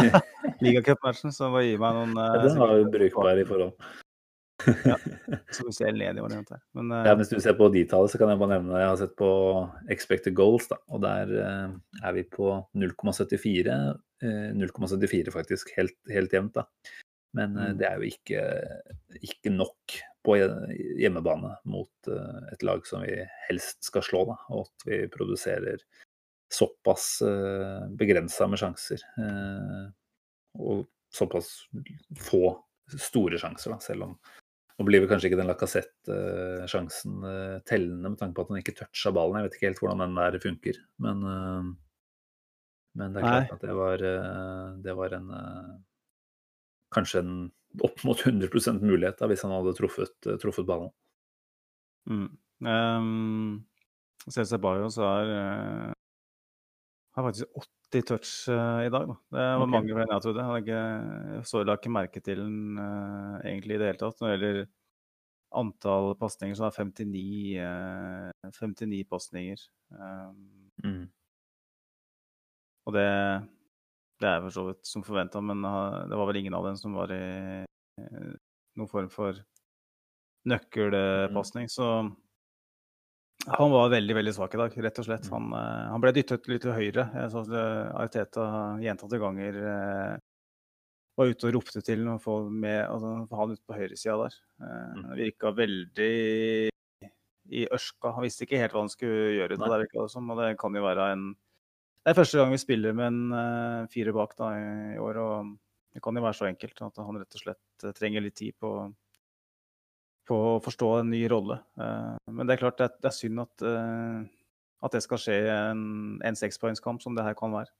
ligacupmatchen, som må gi meg noen øh, den var jo brukbar i forhold. Så vi ser ledig-variant her. Men uh, Ja, Hvis du ser på de tallene, så kan jeg bare nevne jeg har sett på expected goals. da, og Der uh, er vi på 0,74. Uh, 0,74 faktisk, helt, helt jevnt. da. Men eh, Mm. det er jo ikke, ikke nok på hjemmebane mot et lag som vi helst skal slå. da, Og at vi produserer såpass uh, begrensa med sjanser. og såpass få store sjanser, da, selv om nå blir vel kanskje ikke den Lacassette-sjansen eh, tellende med tanke på at han ikke toucha ballen. Jeg vet ikke helt hvordan den der funker, men, eh, men det er klart Nei. at det var, eh, det var en Kanskje en opp mot 100 mulighet da, hvis han hadde truffet, truffet ballen. Mm. Um, Ceballo så har har faktisk 80 touch eh, i dag. Da. Det var okay. mange flere enn jeg trodde. Jeg, ikke, så la ikke merke til den eh, egentlig i det hele tatt. Når det gjelder antall pasninger, så er det 59, uh, 59 pasninger. Um, Mm. og det, det er for så vidt som forventa, men det var vel ingen av dem som var i noen form for nøkkelpasning. Så han var veldig veldig svak i dag, rett og slett. Han, uh, han ble dyttet litt til høyre. Jeg så at uh, gjentatte ganger uh, var ute og ropte til ham å få, med, altså, få han ute på høyresida der. Uh, Mm. Virka veldig i ørska. Han visste ikke helt hva han skulle gjøre. Det, der, det og det kan jo være en Det er første gang vi spiller med en fire bak da, i, år. og Det kan jo være så enkelt at han rett og slett trenger litt tid på, på å forstå en ny rolle. Uh, men det er klart det er, det er synd at, uh, at det skal skje i en, en sekspoengskamp som det her kan være.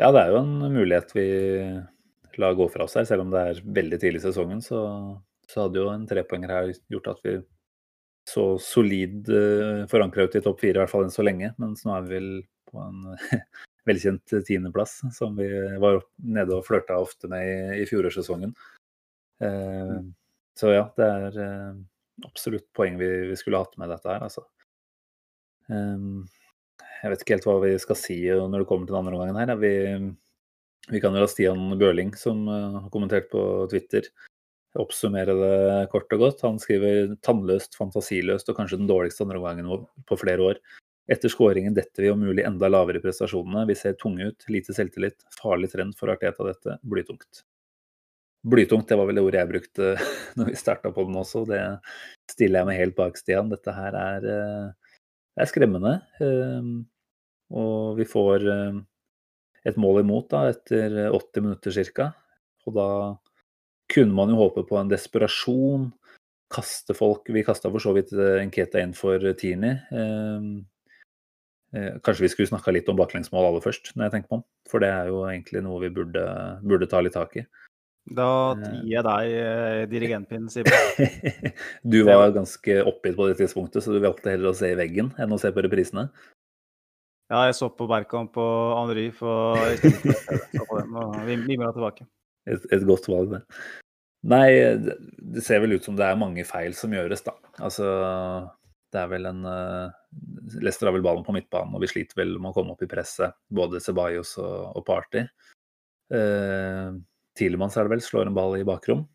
Ja, det er jo en mulighet vi la gå fra oss her. Selv om det er veldig tidlig i sesongen, så, så hadde jo en trepoenger her gjort at vi så solid uh, forankra ut i topp fire, i hvert fall enn så lenge. Mens nå er vi vel på en velkjent tiendeplass, som vi var nede og flørta ofte med i, i fjorårssesongen. Uh, så ja, det er uh, absolutt poeng vi, vi, skulle hatt med dette her, altså. Um, jeg vet ikke helt hva vi skal si når det kommer til den andre omgangen her. Vi, vi kan jo la Stian Bøhling, som har kommentert på Twitter, oppsummere det kort og godt. Han skriver tannløst, fantasiløst og kanskje den dårligste andre omgangen på flere år. Etter skåringen detter vi om mulig enda lavere i prestasjonene. Vi ser tunge ut, lite selvtillit. Farlig trend for Arteta dette. Blytungt. Blytungt, det var vel det ordet jeg brukte når vi starta på den også. Det stiller jeg meg helt bak, Stian. Dette her er, eh, er skremmende. Ehm, og vi får eh, et mål imot da, etter 80 minutter ca. Og da kunne man jo håpe på en desperasjon. Kaste folk Vi kasta for så vidt eh, Nketa inn for Tini. Ehm, eh, kanskje vi skulle snakka litt om baklengsmål aller først, når jeg tenker på den. For det er jo egentlig noe vi burde, burde ta litt tak i. Da eh. gir jeg deg dirigentpinnen, Simen. du var ganske oppgitt på det tidspunktet, så du valgte heller å se i veggen enn å se på reprisene? Ja, jeg så på Berkamp og Henry for vi, vi må tilbake. Et, et, godt valg, det. Nei, det ser vel ut som det er mange feil som gjøres, da. Altså, det er vel en uh, Leicester har vel ballen på midtbanen, og vi sliter vel med å komme opp i presset. Både Ceballos og, og Party. Uh, Tielemanns er det vel, slår en ball i bakrom.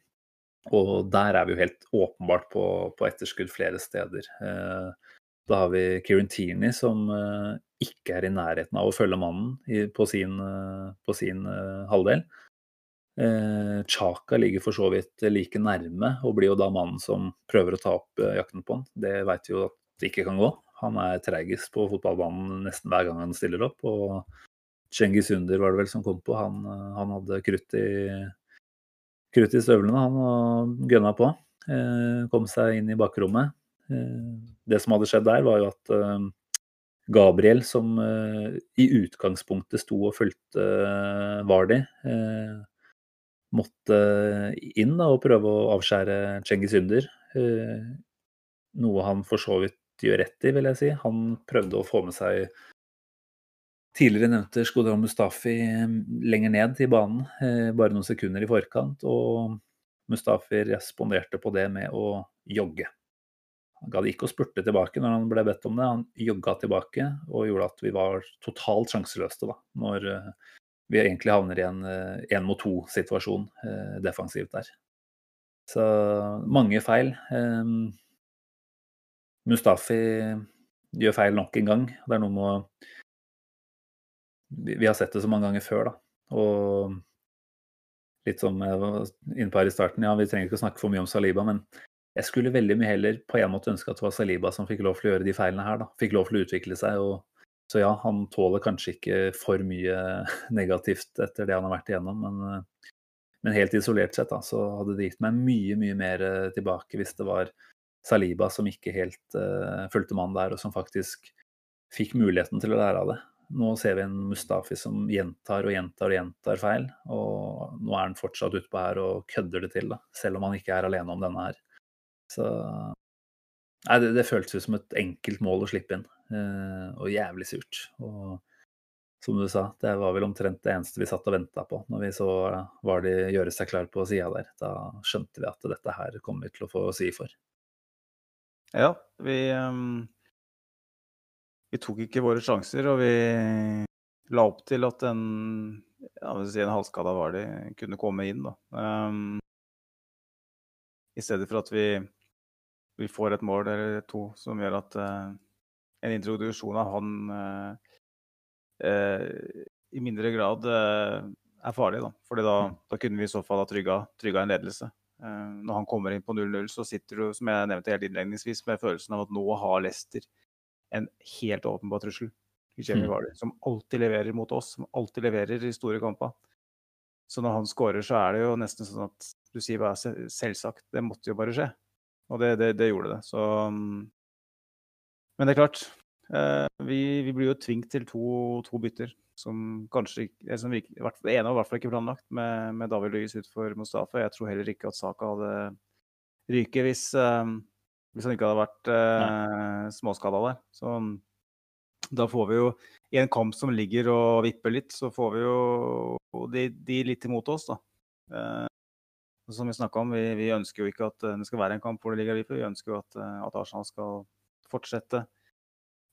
Og der er vi jo helt åpenbart på, på etterskudd flere steder. Uh, da har vi Kieran Tierney som uh, ikke er i nærheten av å følge mannen på sin, uh, på sin halvdel. Eh, Chaka ligger for så vidt like nærme, og blir jo da mannen som prøver å ta opp eh, jakten på han. Det veit vi jo at det ikke kan gå. Han er treigest på fotballbanen nesten hver gang han stiller opp. Og Cengiz Under var det vel som kom på. Han, eh, han hadde krutt i, krutt i støvlene, han, og gønna på. kom seg inn i bakrommet. det som hadde skjedd der, var jo at Gabriel, som i utgangspunktet sto og fulgte Vardi, måtte inn da, og prøve å avskjære Cengiz Under. Eh, noe han for så vidt gjør rett i, vil jeg si. Han prøvde å få med seg tidligere nevnte Skodran Mustafi eh, lenger ned i banen, eh, bare noen sekunder i forkant. Og Mustafi responderte på det med å jogge. Han gadd ikke å spurte tilbake når han ble bedt om det. Han jogga tilbake og gjorde at vi var totalt sjanseløse da, når vi egentlig havner i en én eh, mot to-situasjon eh, defensivt der. Så mange feil. Mustafi gjør feil nok en gang. Det er noe med å Vi har sett det så mange ganger før, da. Og litt som jeg var inne på her i starten, ja, vi trenger ikke å snakke for mye om Saliba, men jeg skulle veldig mye heller på en måte ønske at det var Saliba som fikk lov til å gjøre de feilene her, da. Fikk lov til å utvikle seg og så ja, han tåler kanskje ikke for mye negativt etter det han har vært igjennom. Men, eh, men helt isolert sett da, så hadde det gitt meg mye, mye mer eh, tilbake hvis det var Saliba som ikke helt uh, fulgte mannen der, og som faktisk fikk muligheten til å lære av det. Nå ser vi en Mustafi som gjentar og gjentar og gjentar feil. Og nå er han fortsatt utpå her og kødder det til, da, selv om han ikke er alene om denne her. Så Nei, det, det føltes som et enkelt mål å slippe inn, eh, og jævlig surt. Og som du sa, det var vel omtrent det eneste vi satt og venta på når vi så var de gjøre seg klar på sida der. Da skjønte vi at dette her kommer vi til å få si for. Ja, vi um, Vi tok ikke våre sjanser, og vi la opp til at en, ja, si en halvskada var de, kunne komme inn. Um, I stedet for at vi vi får et mål eller to som gjør at uh, en introduksjon av han uh, uh, i mindre grad er farlig. Da. Fordi da, mm. da, kunne vi i så fall ha trygga, trygga en ledelse. når han kommer inn på 0-0, så sitter du, som jeg nevnte helt innledningsvis, med følelsen av at nå har Leicester en helt åpenbar trussel. Mm. Vardy, som alltid leverer mot oss, som alltid leverer i store kamper. Så når han skårer, så er det jo nesten sånn at du sier bare selvsagt, det måtte jo bare skje. Og det, det, det gjorde det. Så Men det er klart. Eh, vi, vi, blir jo tvunget til to, to bytter. som kanskje ikke som Det ene var i hvert fall ikke planlagt, med, med David Luiz utfor Mustafa. Jeg tror heller ikke at Saka hadde ryket hvis, uh, hvis han ikke hadde vært eh, småskada der. Så da får vi jo i en kamp som ligger og vipper litt, så får vi jo de, de litt imot oss, da. Eh, som vi snakka om, vi, vi, ønsker jo ikke at det skal være en kamp hvor det ligger og vipper. Vi ønsker jo at, at Arsenal skal fortsette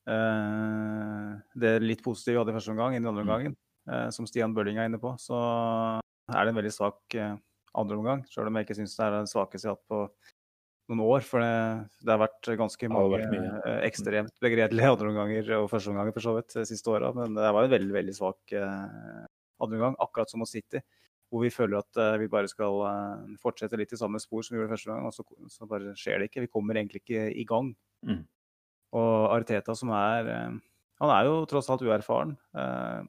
Eh, det er litt positive vi hadde i første omgang, inn i andre mm. omgangen, eh, som Stian Bølling er inne på, så er det en veldig svak eh, andre omgang. Selv om jeg ikke syns det er den svakeste jeg har hatt på noen år. For det, det har vært ganske mange vært ekstremt begredelige andreomganger og førsteomganger for så vidt de siste åra. Men det var en veldig veldig svak eh, andreomgang, akkurat som hos City. Hvor vi føler at eh, vi bare skal eh, fortsette litt i samme spor som vi gjorde første gang. Og så, så, bare skjer det ikke. Vi kommer egentlig ikke i gang. Mm. Og Arteta som er eh, Han er jo tross alt uerfaren. Eh,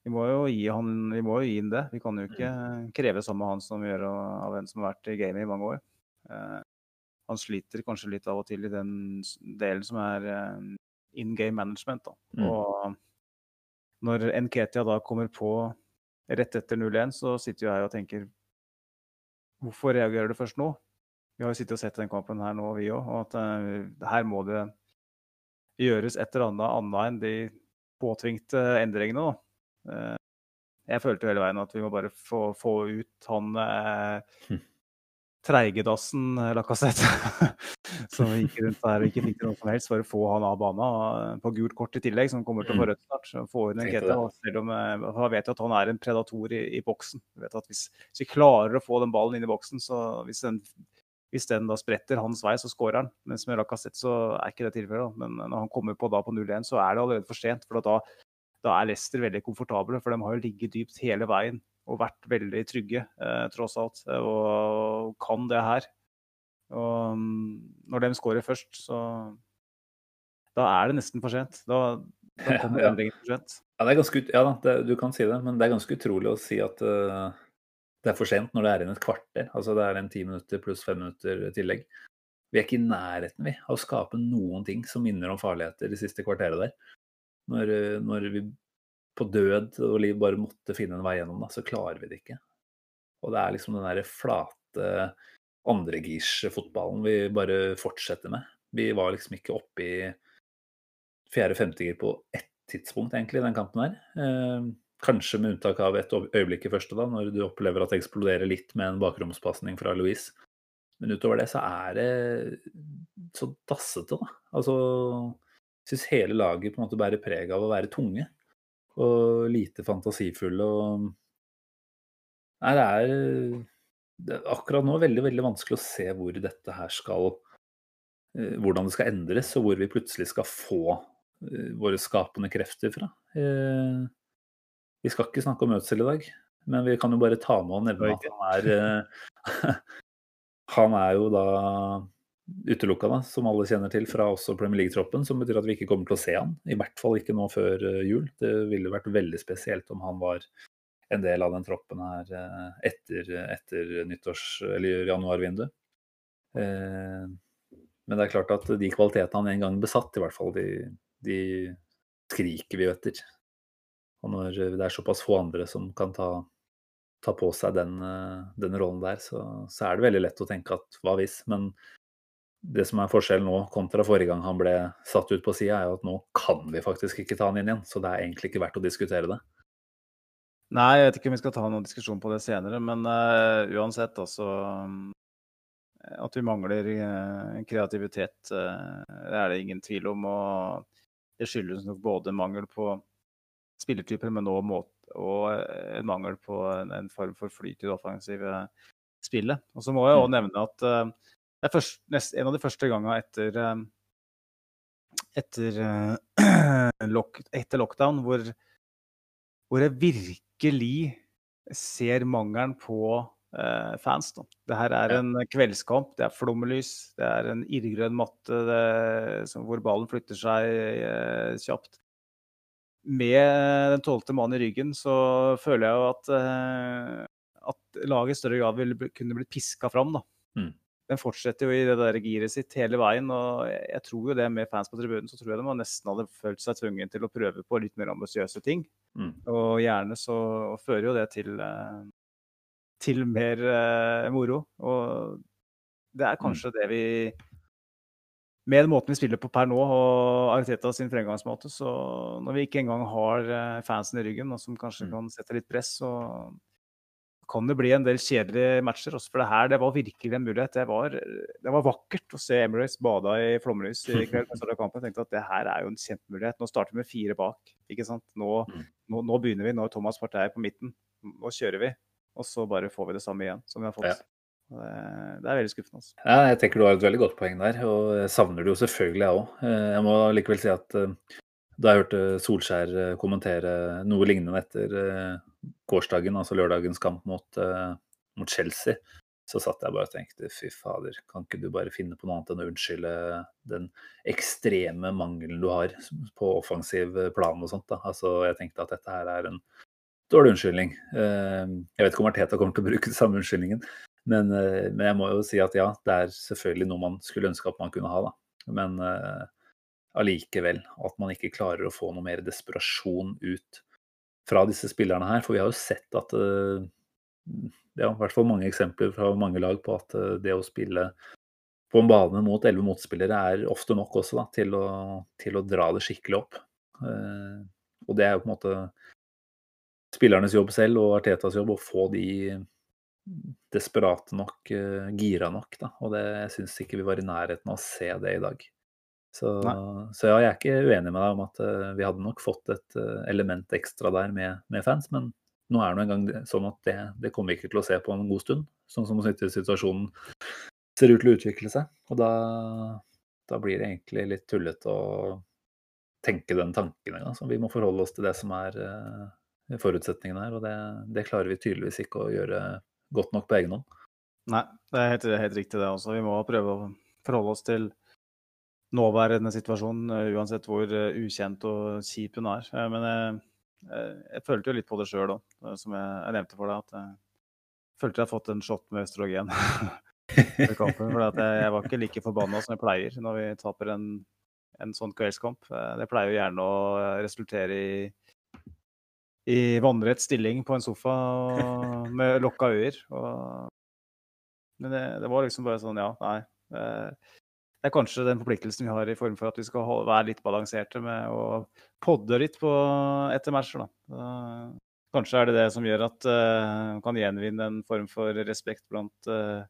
vi må jo gi han vi må jo gi han det. Vi kan jo ikke kreve samme han som vi gjør av en som har vært i gamet i mange år. Eh, han sliter kanskje litt av og til i den delen som er in game management. Da. Mm. Og når Nketia da kommer på rett etter 0-1, så sitter jo jeg og tenker Hvorfor reagerer du først nå? Vi har jo sittet og sett den kampen her nå, vi òg. Og at uh, her må det gjøres et eller annet annet enn de påtvingte endringene. Eh, jeg følte hele veien at vi må bare få, få ut han eh, hm. Treigedassen eh, Lacassette, som gikk rundt der og ikke fikk til noe som helst. for å få han av banen eh, på gult kort i tillegg, som kommer til å få hm. rødt snart. Få inn en Keta, selv om Han vet jo at han er en predator i, i boksen. Vet hvis, hvis, vi klarer å få den ballen inn i boksen, så hvis den hvis den da spretter hans vei, så skårer han. Mens med Lacassette så er ikke det tilfellet. Men når han kommer på da på 0-1, så er det allerede for sent. For da, da, er Leicester veldig komfortable, for de har jo ligget dypt hele veien og vært veldig trygge, eh, tross alt. Og kan det her. Og mm, når de skårer først, så Da er det nesten for sent. Da, da kommer endringen for sent. Ja, det er ganske, ja da, det, du kan si det, men det er ganske utrolig å si at uh det er for sent når det er igjen et kvarter. Altså det er en ti minutter pluss fem minutter tillegg. Vi er ikke i nærheten vi, av å skape noen ting som minner om farligheter det siste kvarteret der. Når, når vi på død og liv bare måtte finne en vei gjennom, da, så klarer vi det ikke. Og det er liksom den derre flate andregirsfotballen vi bare fortsetter med. Vi var liksom ikke oppe i fjerde-femte gir på ett tidspunkt, egentlig, i den kampen her. Eh, Kanskje med unntak av et øyeblikk i første, da, når du opplever at det eksploderer litt med en bakromspasning fra Louise. Men utover det så er det så dassete, da. Altså Jeg syns hele laget på en måte bærer preg av å være tunge. Og lite fantasifulle og Nei, det er, det er akkurat nå veldig, veldig vanskelig å se hvor dette her skal eh, Hvordan det skal endres, og hvor vi plutselig skal få eh, våre skapende krefter fra. Eh, vi skal ikke snakke om Ødsel i dag, men vi kan jo bare ta med og nevne at han er Han er jo da utelukka, som alle kjenner til, fra også Premier League-troppen. Som betyr at vi ikke kommer til å se han. I hvert fall ikke nå før eh, jul. Det ville vært veldig spesielt om han var en del av den troppen her eh, etter, etter nyttårs- eller januarvinduet. Men det er klart at de kvalitetene han en gang besatt, i hvert fall, de, de skriker vi etter. Og når det er såpass få andre som kan ta, ta på seg den, eh, den rollen der, så, så, er det veldig lett å tenke at hva hvis? Men det som er forskjellen nå kontra forrige gang han ble satt ut på sida, er jo at nå kan vi faktisk ikke ta han inn igjen. Så det er egentlig ikke verdt å diskutere det. Nei, jeg vet ikke om vi skal ta noen diskusjon på det senere, men uh, uansett, altså At vi mangler uh, kreativitet, uh, det er det ingen tvil om. Og det skyldes nok både mangel på spillertyper, men òg og en mangel på en, en form for flyt i det offensive spillet. Og så må jeg òg mm. nevne at det er først, nest, en av de første gangene etter, uh, etter, uh, lock, etter, lockdown hvor, hvor, jeg virkelig ser mangelen på fans. Da. Det her er en kveldskamp, det er flommelys, det er en irrgrønn matte det, hvor ballen flytter seg kjapt med den tolvte mannen i ryggen, så føler jeg jo at, uh, at laget i større grad ville kunne blitt piska fram. da. Mm. Den fortsetter jo i det der giret sitt hele veien. og Jeg tror jo det med fans på tribunen, så tror jeg de nesten hadde følt seg tvunget til å prøve på litt mer ambisiøse ting. Mm. Og gjerne så fører jo det til, eh, til mer uh, moro. Og det er kanskje det vi Med den måten vi spiller på per nå, og Ariteta sin fremgangsmåte, så når vi ikke engang har eh, fansen i ryggen, og som kanskje Mm. kan sette litt press, så kan det bli en del kjedelige matcher. Også for det her det var virkelig en mulighet. Det var, det var vakkert å se Emirates bada i flomlys i kveld. jeg kampen. Tenkte at det her er jo en kjempemulighet. Nå starter vi med fire bak. ikke sant? Nå, Mm. nå, nå begynner vi. Nå er Thomas Partey på midten. Nå kjører vi. Og så bare får vi det samme igjen som vi har fått. Ja. Det, er veldig skuffende. Altså. Ja, jeg tenker du har et veldig godt poeng der, og jeg savner det jo selvfølgelig, jeg òg. Jeg må likevel si at eh, da jeg hørte Solskjær eh, kommentere noe lignende etter eh, gårsdagen, altså lørdagens kamp mot, eh, mot Chelsea, så satt jeg bare og tenkte fy fader, kan ikke du bare finne på noe annet enn å unnskylde den ekstreme mangelen du har på offensiv plan og sånt. da. Altså, Jeg tenkte at dette her er en dårlig unnskyldning. Eh, Jeg vet ikke om Arteta kommer til å bruke den samme unnskyldningen. Men, eh, men jeg må jo si at ja, det er selvfølgelig noe man skulle ønske at man kunne ha. da. Men eh, allikevel, at man ikke klarer å få noe mer desperasjon ut fra disse spillerne her. For vi har jo sett at eh, er i hvert fall mange eksempler fra mange lag på at eh, det å spille på en bane mot elleve motspillere er ofte nok også da, til, å, til å dra det skikkelig opp. Eh, og det er jo på en måte spillernes jobb selv og Artetas jobb å få de desperate nok, gira nok. Da. Og det, syns ikke vi var i nærheten av å se det i dag. Så, så ja, jeg er ikke uenig med deg om at uh, vi hadde nok fått et uh, element ekstra der med, med fans, men nå er det nå engang sånn at det, det kommer vi ikke til å se på en god stund. Sånn som situasjonen ser ut til å utvikle seg. Og da, da blir det egentlig litt tullete å tenke den tanken engang. Så vi må forholde oss til det som er uh, forutsetningene her, og det, det klarer vi tydeligvis ikke å gjøre godt nok på egen hånd. Nei, det er helt, helt riktig det også. Vi må prøve å forholde oss til nåværende situasjon, eh, uansett hvor eh, ukjent og kjip hun er. Eh, Men jeg, jeg, følte jo litt på det sjøl òg, som jeg, nevnte for deg. At jeg følte jeg hadde fått en shot med østrogen. kampen, for jeg, var ikke like forbanna som jeg pleier når vi taper en, en sånn kveldskamp. Det pleier jo gjerne å resultere i i vannrett stilling på en sofa og med lokka øyer. Og... Men det, det var liksom bare sånn, ja, nei. Eh, Det er kanskje den forpliktelsen vi har i form for at vi skal holde, være litt balanserte med å podde litt på etter matcher, da. Kanskje er det det som gjør at uh, kan gjenvinne en form for respekt blant, uh,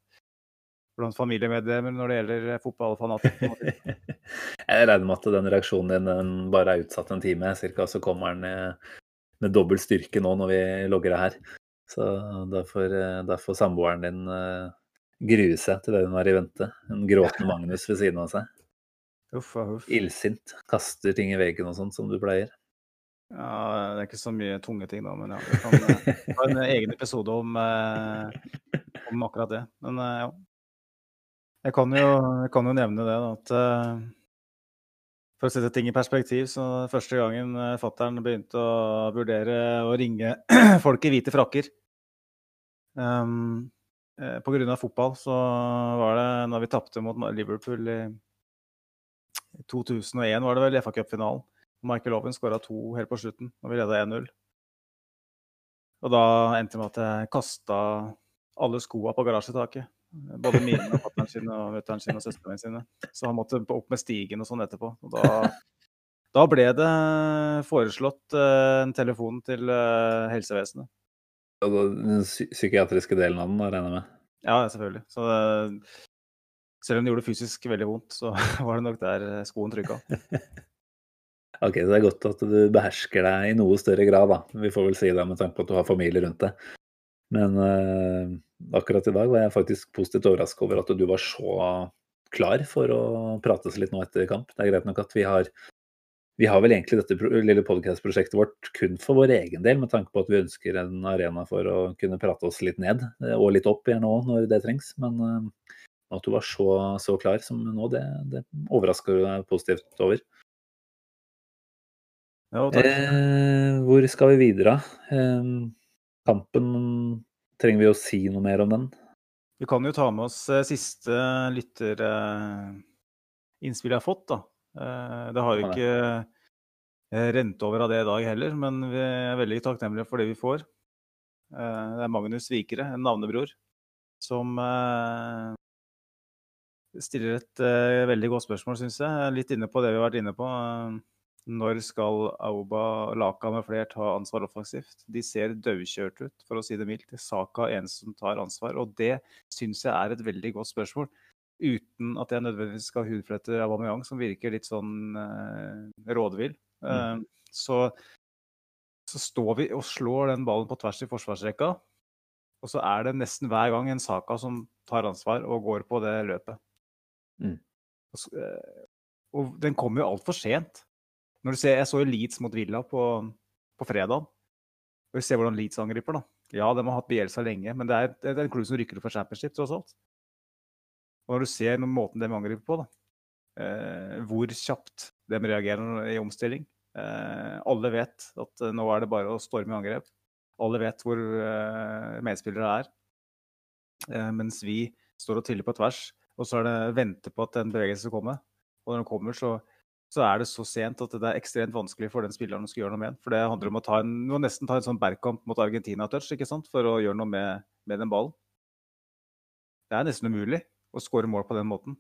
blant familiemedlemmer når det gjelder fotballfanatikk. Jeg regner med at den reaksjonen din den bare er utsatt en time cirka, så kommer den eh, med dobbel styrke nå når vi logger det her. Så da får, eh, samboeren din eh, grue seg til det hun har i vente. En gråtende Magnus ved siden av seg. Uff uff. Illsint. Kaster ting i veggen og sånt som du pleier. Ja, det er ikke så mye tunge ting da, men ja. Vi kan eh, ha en egen episode om, eh, om akkurat det. Men eh, ja. Jeg kan jo, jeg kan jo nevne det, da, at eh, for å sette ting i perspektiv, så første gangen uh, fattern begynte å vurdere å ringe folk i hvite frakker um, eh, av fotball, så var det når vi tapte mot Liverpool i 2001, var det vel, FA Cup-finalen. Michael Owen skåra to helt på slutten, og vi leda 1-0. Og da endte det med at jeg kasta alle skoa på garasjetaket. Både mine, og fatter'n sine, og mutter'n sine og søsteren min sine. Så han måtte opp med stigen og sånn etterpå. Og da, da ble det foreslått eh, en telefon til eh, helsevesenet. Den psykiatriske delen av den, regner jeg med. Ja, selvfølgelig. Så det, selv om det gjorde fysisk veldig vondt, så var det nok der eh, skoen trykka. Ok, så det er godt at du behersker deg i noe større grad, da. Vi får vel si det med tanke på at du har familie rundt deg. Men uh, akkurat i dag var jeg faktisk positivt overrasket over at du var så klar for å prates litt nå etter kamp. Det er greit nok at vi har vi har vel egentlig dette lille podcast-prosjektet vårt kun for vår egen del, med tanke på at vi ønsker en arena for å kunne prate oss litt ned, eh, og litt opp igjen òg når det trengs. Men eh, at du var så, så klar som nå, det, det overrasker du deg positivt over. Ja. Eh, hvor skal vi videre? Eh, kampen, trenger vi å si noe mer om den? Vi kan jo ta med oss eh, siste lytterinnspill jeg har fått, da. Eh, Det har jo ikke rent over av det i dag heller, men vi er veldig takknemlige for det vi får. Det er Magnus Vikere, en navnebror, som stiller et veldig godt spørsmål, syns jeg. Litt inne på det vi har vært inne på. Når skal Auba Laka med flere ta ansvar offensivt? De ser daukjørt ut, for å si det mildt. Saka er eneste som tar ansvar. Og det syns jeg er et veldig godt spørsmål. Uten at jeg nødvendigvis skal hudflette Aubameyang, som virker litt sånn eh, rådvill. Mm. Eh, så, så, står vi og slår den ballen på tvers i forsvarsrekka. Og så er det nesten hver gang en Saka som tar ansvar og går på det løpet. Mm. Og, eh, og den kommer jo altfor sent. Når du ser, Jeg så jo Leeds mot Villa på, på fredag. Og vi ser hvordan Leeds angriper. da. Ja, de har hatt Bielsa lenge, men det er, det er en klubb som rykker opp for championship, tross alt. Og når du ser måten de angriper på, da, eh, hvor kjapt de reagerer i omstilling eh, Alle vet at nå er det bare å storme i angrep. Alle vet hvor eh, medspillere er. Eh, mens vi står og triller på tvers, og så er det vente på at en bevegelse skal komme. Og når den kommer, så så er det så sent at det er ekstremt vanskelig for den spilleren å gjøre noe med den. For det handler om å ta en, må nesten ta en sånn bergkamp mot Argentina-touch for å gjøre noe med, med, den ballen. Det er nesten umulig å skåre mål på den måten.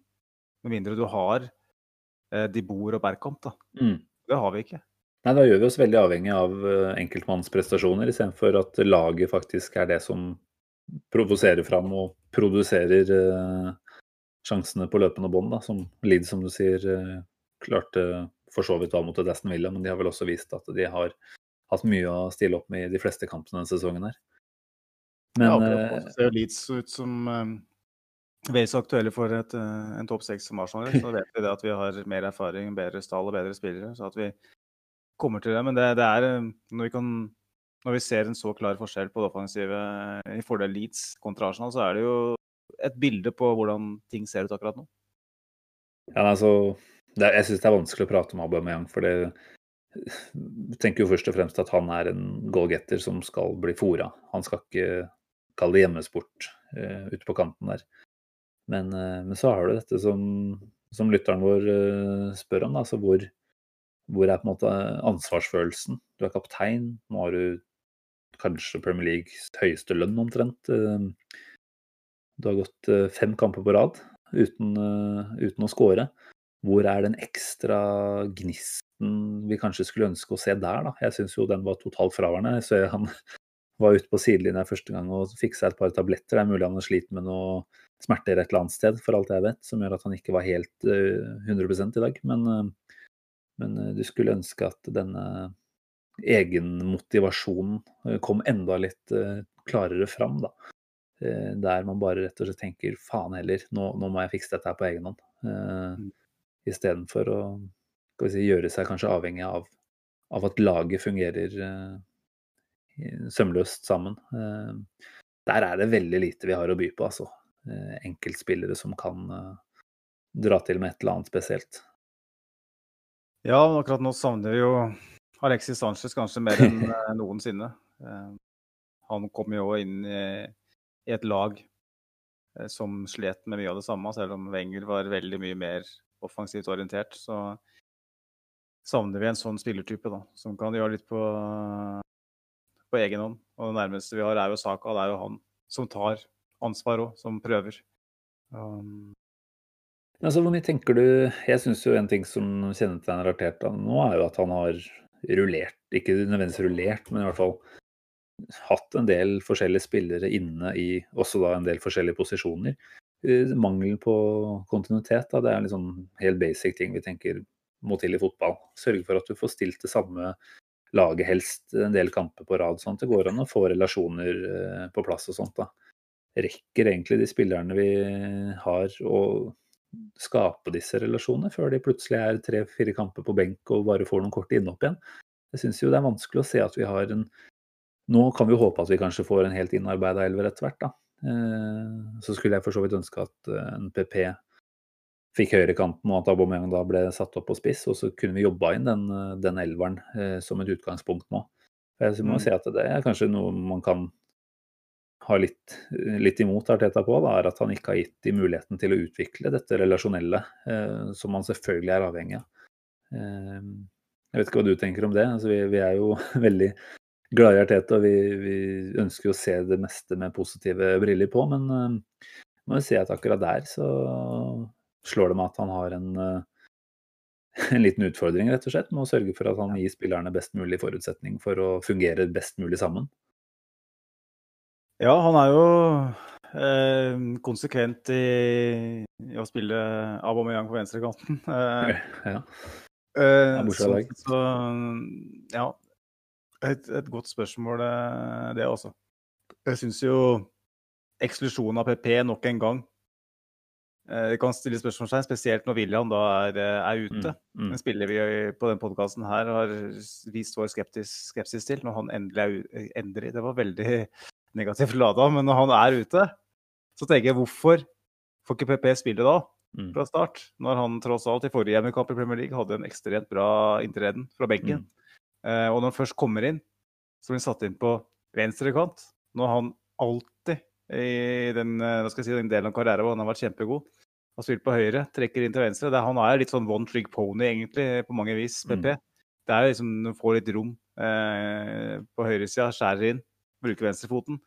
Med mindre du har eh, de bor og Berkamp, da. Mm. Det har vi ikke. Nei, Da gjør vi oss veldig avhengig av uh, enkeltmannsprestasjoner, istedenfor at laget faktisk er det som provoserer fram og produserer eh, sjansene på løpende bånd, som Lid, som du sier, eh, klarte for så vidt da mot Aston Villa, men de har vel også vist at de har hatt mye å stille opp med i de fleste kampene denne sesongen her. Men ja, det ser Leeds ut som veldig så aktuelle for et, uh, en topp seks som Arsenal. Så vet vi det at vi har mer erfaring, bedre stall og bedre spillere. Så at vi kommer til det. Men det, det er når vi, kan, når vi ser en så klar forskjell på det offensive i fordel Leeds kontra Arsenal, så er det jo et bilde på hvordan ting ser ut akkurat nå. Ja, altså det, jeg syns det er vanskelig å prate om Aubameyang, for det tenker jo først og fremst at han er en goalgetter som skal bli fora. Han skal ikke kalle det hjemmesport uh, ute på kanten der. Men, uh, men, så har du dette som, som lytteren vår uh, spør om, altså hvor, hvor er på en måte ansvarsfølelsen? Du er kaptein, nå har du kanskje Premier Leagues høyeste lønn omtrent. Du har gått fem kamper på rad uten, uten å score. Hvor er den ekstra gnisten vi kanskje skulle ønske å se der, da? Jeg syns jo den var totalt fraværende. Så han var ute på sidelinja første gang og fiksa et par tabletter. Det er mulig han har slitt med noe smerter et eller annet sted, for alt jeg vet, som gjør at han ikke var helt uh, eh, 100 i dag. Men, uh, men uh, du skulle ønske at denne egenmotivasjonen kom enda litt klarere fram, da. Der man bare rett og slett tenker faen heller, nå, nå må jeg fikse dette her på egen hånd. Mm istedenfor å si, gjøre seg kanskje avhengig av, av at laget fungerer sømløst sammen. Der er det veldig lite vi har å by på, altså. Uh, enkeltspillere som kan dra til med et eller annet spesielt. Ja, akkurat nå savner vi jo Alexis Sanchez kanskje mer enn noensinne. Han kom jo inn i et lag som slet med mye av det samme, selv om Wenger var veldig mye mer offensivt orientert, så savner vi en sånn spillertype da, som kan gjøre litt på, på egen hånd. Og det nærmeste vi har, er jo Saka. Det er jo han som tar ansvar òg, som prøver. Um... Altså, hvor mye tenker du Jeg syns jo en ting som kjennetegner Arteta nå, er jo at han har rullert, ikke nødvendigvis rullert, men i hvert fall hatt en del forskjellige spillere inne i også da en del forskjellige posisjoner. Eh, mangelen på kontinuitet. Da. Det er en liksom helt basic ting vi tenker må til i fotball. Sørge for at du får stilt det samme laget, helst en del kamper på rad. sånn at Det går an å få relasjoner eh, på plass og sånt. da. Rekker egentlig de spillerne vi har å skape disse relasjonene, før de plutselig er tre-fire kamper på benk og bare får noen korte innhopp igjen? Jeg syns jo det er vanskelig å se at vi har en Nå kan vi håpe at vi kanskje får en helt innarbeida elver etter hvert, da. Eh, så skulle jeg for så vidt ønske at eh, en PP fikk høyrekanten, og at Aubameyang da ble satt opp på spiss. Og så kunne vi jobba inn den, eh, den elveren som et utgangspunkt nå. Jeg må mm. si at det er kanskje noe man kan ha litt, litt imot Arteta på, da, er at han ikke har gitt de muligheten til å utvikle dette relasjonelle, eh, som man selvfølgelig er avhengig av. Eh, Jeg vet ikke hva du tenker om det. Altså, vi, vi, er jo veldig glade i Arteta, og vi, vi, ønsker å se det meste med positive briller på. Men eh, må jo si at akkurat der så slår det meg at han har en, uh, en liten utfordring, rett og slett, med å sørge for at han gir spillerne best mulig forutsetning for å fungere best mulig sammen. Ja, han er jo eh, konsekvent i, i, å spille Aubameyang på venstrekanten. Eh, ja. Eh, så, så, ja. Et, et, godt spørsmål, eh, det også. Jeg syns jo eksklusjonen av PP nok en gang eh, kan stille spørsmålstegn, spesielt når William da er, eh, er ute. Mm, mm. En spiller vi på den podkasten her har vist vår skepsis, skepsis til når han endelig er endelig. Det var veldig negativt lada, men når han er ute, så tenker jeg hvorfor får ikke PP spille da? Mm. Fra start, når han tross alt i forrige hjemmekamp i Premier League hadde en ekstremt bra inntreden fra benken. Mm. Eh, og når han først kommer inn, så blir han satt inn på venstre kant. Når han alltid i den, eh, si, den delen av karrieren hvor han har vært kjempegod, har spilt på høyre, trekker inn til venstre. Er, han er litt sånn one trick pony, egentlig, på mange vis, PP. Mm. Det er liksom, Du får litt rom eh, på høyresida, skjærer inn bruker venstrefoten.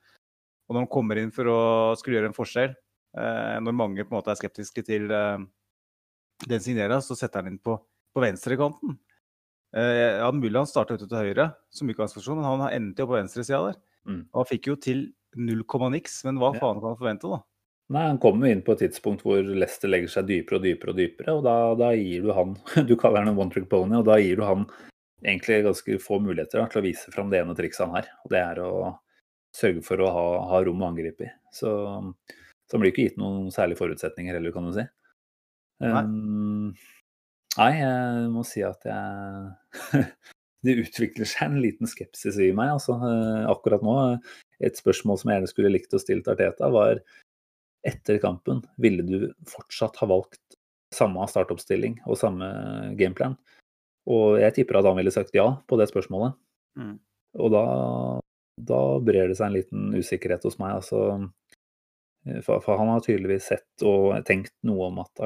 Og når han kommer inn for å skulle gjøre en forskjell, eh, når mange på en måte er skeptiske til eh, den signera, så setter han inn på, på venstrekanten. Eh, ja, mulig han starta ute til høyre, som utgangsposisjon, men han endte jo på venstresida der. Mm. Og han fikk jo til null komma niks, men hva faen kan han forvente, da? Nei, Han kommer inn på et tidspunkt hvor Leicester legger seg dypere og dypere, og dypere, og da, da gir du han Du kaller han en one trick pony, og da gir du han egentlig ganske få muligheter da, til å vise fram det ene trikset han har. Og det er å sørge for å ha, ha rom å angripe i. Så, så han blir ikke gitt noen særlige forutsetninger heller, kan du si. Nei. Um, nei, jeg må si at jeg Det utvikler seg en liten skepsis i meg altså, uh, akkurat nå. Et spørsmål som jeg gjerne skulle likt å stille til Arteta, var etter kampen, ville du fortsatt ha valgt samme startoppstilling og samme gameplan? Og jeg tipper at han ville sagt ja på det spørsmålet. Mm. Og da da brer det seg en liten usikkerhet hos meg. Altså, for, for, han har tydeligvis sett og tenkt noe om at,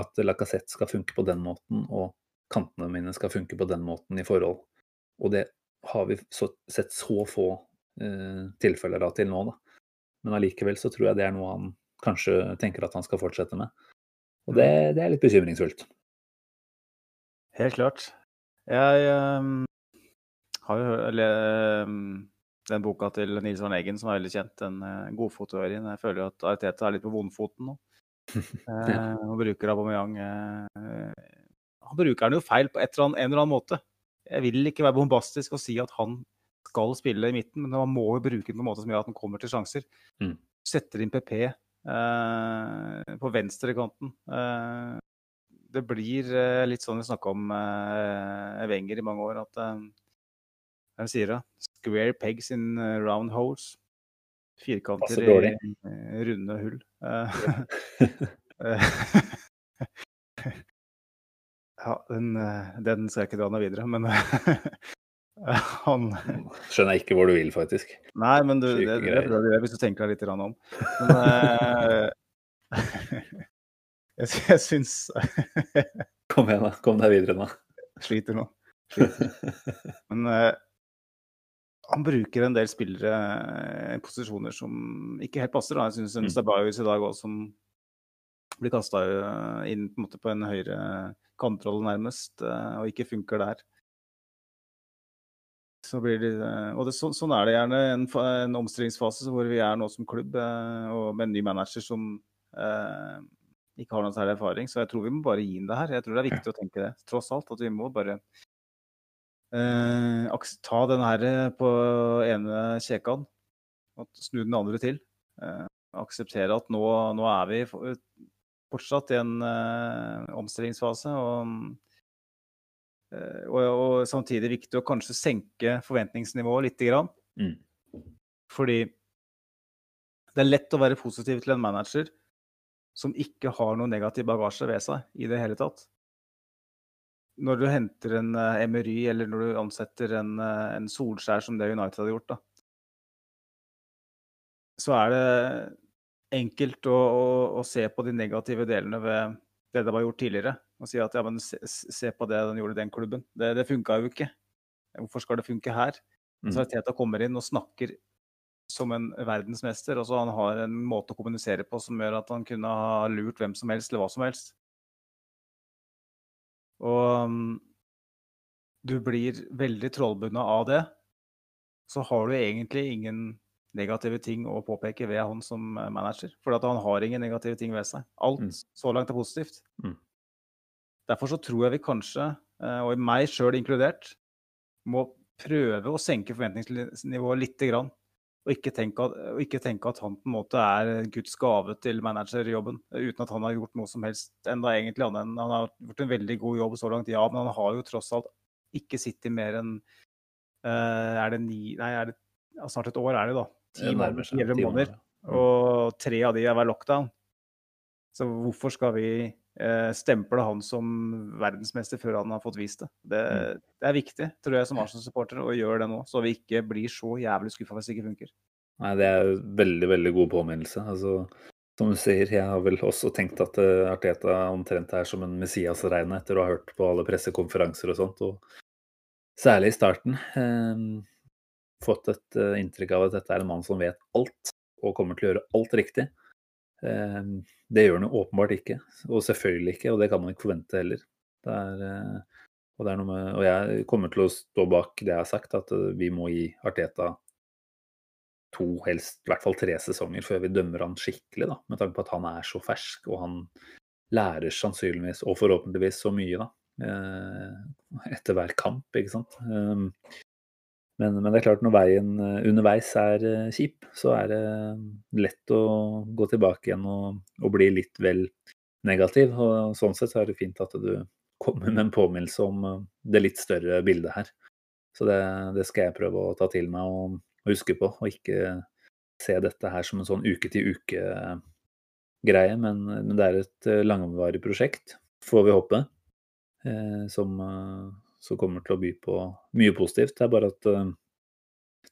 at Lacassette skal funke på den måten, og kantene mine skal funke på den måten i forhold. Og det har vi så, sett så få eh, tilfeller av til nå, da. Men allikevel så tror jeg det er noe han kanskje tenker at han skal fortsette med. Og det, mm. det er litt bekymringsfullt. Helt klart. Jeg um, har jo eller, um, den boka til Nils Van Eggen som er veldig kjent, den uh, godfotteorien. Jeg føler at Ariteta er litt på vondfoten nå. uh, og bruker Aubameyang uh, Han bruker den jo feil på eller annet, en eller annen måte. Jeg vil ikke være bombastisk og si at han skal spille i midten, men man må jo bruke den på en måte som gjør at han kommer til sjanser. Mm. Setter inn PP uh, på venstrekanten. Uh, det blir uh, litt sånn vi snakka om Wenger i mange år, at Hvem sier det? Square pegs in round holes. Firkanter i runde hull. ja, den, den, skal jeg ikke dra noe videre, men han Skjønner jeg ikke hvor du vil, faktisk. Nei, men du, det, det, det, det hvis du tenker deg litt om. Men jeg, jeg syns Kom igjen, da. Kom deg videre nå. Sliter nå. Sliter. Men han bruker en del spillere i uh, posisjoner som ikke helt passer. Da. Jeg syns mm. Stabajus i dag også, som blir kasta eh, inn på en, måte, på en høyre kantrolle nærmest, uh, og ikke funker der. Så blir det, og det, så, sånn er det gjerne en, en omstillingsfase hvor vi er nå som klubb, og med en ny manager som eh, ikke har noen særlig erfaring. Så jeg tror vi må bare gi inn det her. Jeg tror det er viktig å tenke det, tross alt. At vi må bare Eh, ta den her eh, på ene kjekan og snu den andre til. Eh, akseptere at nå, nå, er vi fortsatt i en eh, omstillingsfase. Og, eh, og, og, samtidig viktig å kanskje senke forventningsnivået lite grann. Mm. Fordi det er lett å være positiv til en manager som ikke har noe negativ bagasje ved seg i det hele tatt når du henter en uh, Emery, eller når du ansetter en, uh, en Solskjær, som det United hadde gjort, da, så er det enkelt å, å, å, se på de negative delene ved det de har gjort tidligere. og si at ja, men se, se på det den gjorde i den klubben. Det, det funka jo ikke. Hvorfor skal det funke her? Mm. Så Teta kommer inn og snakker som en verdensmester. Altså han har en måte å kommunisere på som gjør at han kunne ha lurt hvem som helst eller hva som helst. Og um, du blir veldig trollbundet av det. Så har du egentlig ingen negative ting å påpeke ved han som manager. For han har ingen negative ting ved seg. Alt Mm. så langt er positivt. Mm. Derfor så tror jeg vi kanskje, eh, og meg sjøl inkludert, må prøve å senke forventningsnivået lite grann. Og ikke, tenke at, og ikke tenke at han på en måte er Guds gave til managerjobben, uten at han har gjort noe som helst enda egentlig annet enn Han har gjort en veldig god jobb så langt, ja, men han har jo tross alt ikke sittet mer enn uh, Er det ni Nei, er det, ja, snart et år er det, da. Ti måneder, måneder. Mm. Og tre av de er hver lockdown. Så hvorfor skal vi eh, stemple han som verdensmester før han har fått vist det? Det, Mm. det er viktig, tror jeg, som Arsenal-supporter, å gjøre det nå. Så vi ikke blir så jævlig skuffa hvis det ikke funker. Nei, det er veldig, veldig god påminnelse. Altså, som du sier, jeg har vel også tenkt at eh, Arteta omtrent er som en Messias regne etter å ha hørt på alle pressekonferanser og sånt. Og særlig i starten. Eh, fått et eh, inntrykk av at dette er en mann som vet alt, og kommer til å gjøre alt riktig. Eh, det gjør han jo åpenbart ikke, og selvfølgelig ikke, og det kan man ikke forvente heller. Det er, eh, og, det med, og jeg kommer til å stå bak det jeg har sagt, at eh, vi må gi Arteta to, helst i hvert fall tre sesonger før vi dømmer han skikkelig, da, med tanke på at han er så fersk, og han lærer sannsynligvis, og forhåpentligvis, så mye, da, etter hver kamp, ikke sant. Men, men det er klart, når veien eh, underveis er eh, kjip, så er det lett å gå tilbake igjen og, og bli litt vel negativ. Og sånn sett så er det fint at du kommer med en påminnelse om eh, det litt større bildet her. Så det, det skal jeg prøve å ta til meg og, og huske på, og ikke se dette her som en sånn uke-til-uke-greie. Men, men det er et eh, langvarig prosjekt, får vi håpe, eh, som, eh, som kommer til å by på mye positivt. Det er bare at uh,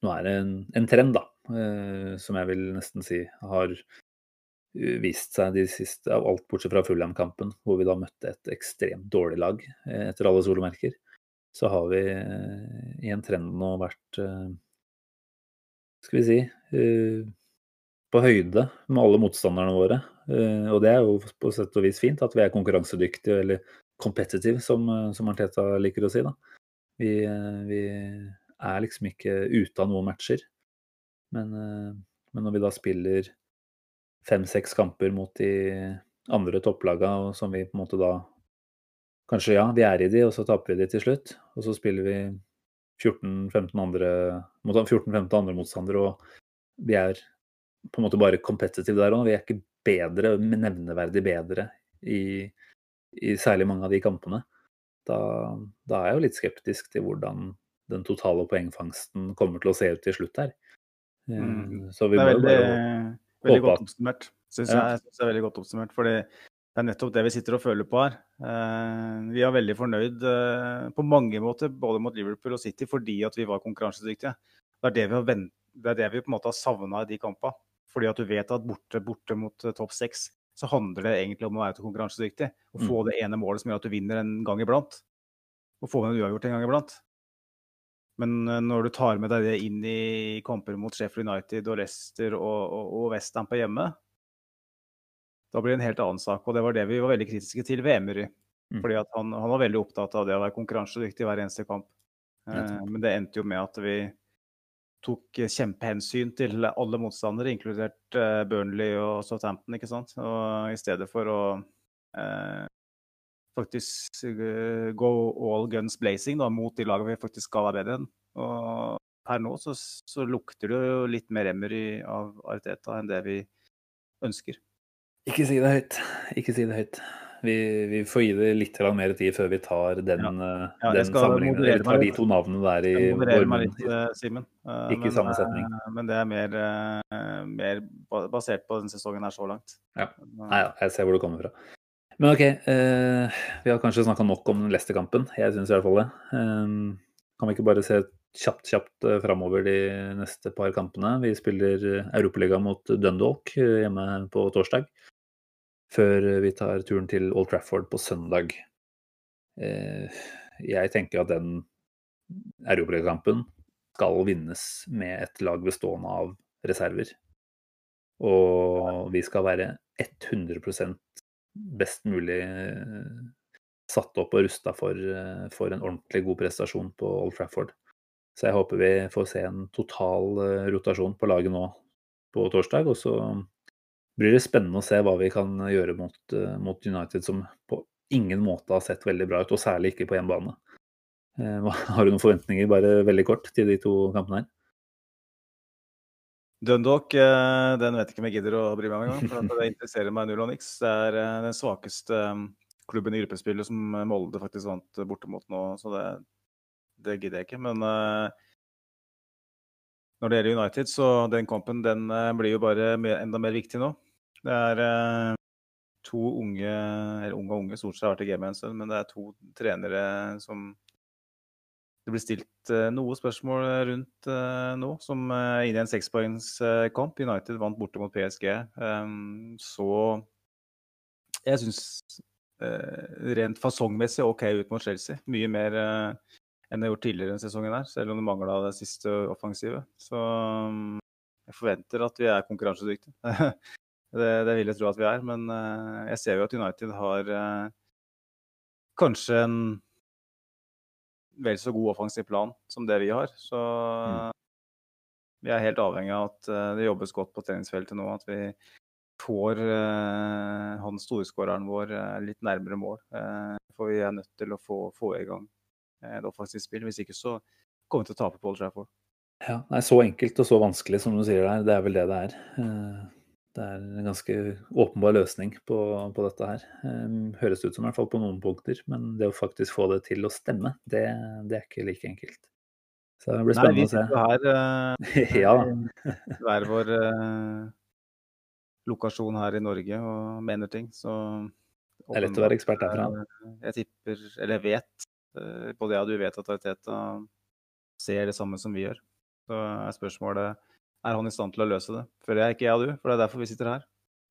nå er det en, en trend, da, uh, som jeg vil nesten si har eh, vist seg de siste, av alt bortsett fra Fulham-kampen, hvor vi da møtte et ekstremt dårlig lag etter alle solomerker. Så har vi i en trend nå vært skal vi si på høyde med alle motstanderne våre. Og det er jo på sett og vis fint at vi er konkurransedyktige, eller competitive, som, eh, som Arteta liker å si. da. Vi, eh, vi er liksom ikke ute av noen matcher. Men, eh, men når vi da spiller fem-seks kamper mot de andre topplaga, og som vi på en måte da Kanskje ja, vi er i de, og så taper vi de til slutt. Og så spiller vi 14-15 andre mot 14-15 andre motstandere, og vi er på en måte bare competitive der òg. Vi er ikke bedre, nevneverdig bedre i, i særlig mange av de kampene. Da, da er jeg jo litt skeptisk til hvordan den totale poengfangsten kommer til å se ut til slutt her. Eh, Mm. Så vi Det må er jo bare veldig håpe godt oppsummert. Synes Ja. jeg, jeg synes det er veldig godt oppsummert, fordi det er nettopp det vi sitter og føler på her. Eh, vi er veldig fornøyd eh, på mange måter, både mot Liverpool og City, fordi at vi var konkurransedyktige. Det er det vi har, det er det vi på en måte har savna i de kampene. Fordi at du vet at borte, borte mot topp seks, så handler det egentlig om å være konkurransedyktig. Å få det ene målet som gjør at du vinner en gang iblant. Og få med en uavgjort en gang iblant. Men eh, når du tar med deg det inn i kamper mot Sheffield United og Leicester og, og, og Westham på hjemme, da blir det en helt annen sak. Og det var det vi var veldig kritiske til ved Emery. Mm. Fordi at han, han var veldig opptatt av det å være konkurransedyktig i hver eneste kamp. Eh, men det endte jo med at vi tok kjempehensyn til alle motstandere, inkludert eh, Burnley og Southampton, ikke sant. Og i stedet for å eh, faktisk gå go all guns blazing da, mot de lagene vi faktisk skal være bedre enn. Og per nå så, så lukter det jo litt mer Emery av Arteta enn det vi ønsker. Ikke si det høyt. Ikke si det høyt. Vi, vi får gi det litt mer tid før vi tar den, ja. Ja, den sammenligningen. Eller tar de to navnene der i meg litt, eh. Eh, Ikke i men, samme setning. eh, Men det er mer, eh, mer basert på den sesongen her så langt. Ja. Nei da, jeg ser hvor det kommer fra. Men OK, eh, vi har kanskje snakka nok om Leicester-kampen. Jeg syns i hvert fall det. Eh, kan vi ikke bare se kjapt kjapt eh, framover de neste par kampene? Vi spiller eh, Europaligaen mot Dundalk eh, hjemme på torsdag. Før vi tar turen til Old Trafford på søndag. eh, jeg tenker at den europakampen skal vinnes med et lag bestående av reserver. Og vi skal være 100% best mulig eh, satt opp og rusta for, eh, for, en ordentlig god prestasjon på Old Trafford. Så jeg håper vi får se en total rotasjon på laget nå på torsdag. Og så blir det spennende å se hva vi kan gjøre mot, mot United, som på ingen måte har sett veldig bra ut, og særlig ikke på hjemmebane. Har du noen forventninger, bare veldig kort, til de to kampene her? Dundalk, eh, den vet ikke om jeg gidder å bry meg om engang. For det interesserer meg null og niks. Det er eh, den svakeste eh, klubben i gruppespillet som Molde faktisk vant borte nå, så det, det gidder jeg ikke. Men når det gjelder United, så den kampen den blir jo bare enda mer viktig nå. Det er to unge, eller unge og unge, stort sett har vært i gamet en stund, men det er to trenere som det blir stilt eh, noe spørsmål rundt eh, nå, som eh, i en sekspoengskamp. United vant borte mot PSG. Um, så jeg syns rent fasongmessig OK ut mot Chelsea. Mye mer enn det har gjort tidligere denne sesongen, her, selv om det mangla det siste offensivet. Så um, jeg forventer at vi er konkurransedyktige. det, det, vil jeg tro at vi er, men jeg ser jo at United har kanskje en vel så god offensiv plan som det vi har. Så mm. vi er helt avhengig av at uh, det jobbes godt på treningsfeltet nå. At vi får uh, han storskåreren vår uh, litt nærmere mål. for vi er nødt til å få, få i gang et offensivt spill. Hvis ikke så kommer vi til å tape på Old Trafford. Ja, det er så enkelt og så vanskelig som du sier der. Det er vel det det er. Det er en ganske åpenbar løsning på, på dette her. Um, høres ut som i hvert fall på noen punkter, men det å faktisk få det til å stemme, det, det er ikke like enkelt. Så det blir spennende å se. Nei, vi sitter her uh, ja. hver vår uh, lokasjon her i Norge og mener ting, så Det er lett å være ekspert derfra. Jeg tipper, eller jeg vet, uh, både jeg og du vet at Teta ser det samme som vi gjør. Så er spørsmålet er han i stand til å løse det. Føler jeg ikke jeg og du, for det er derfor vi sitter her.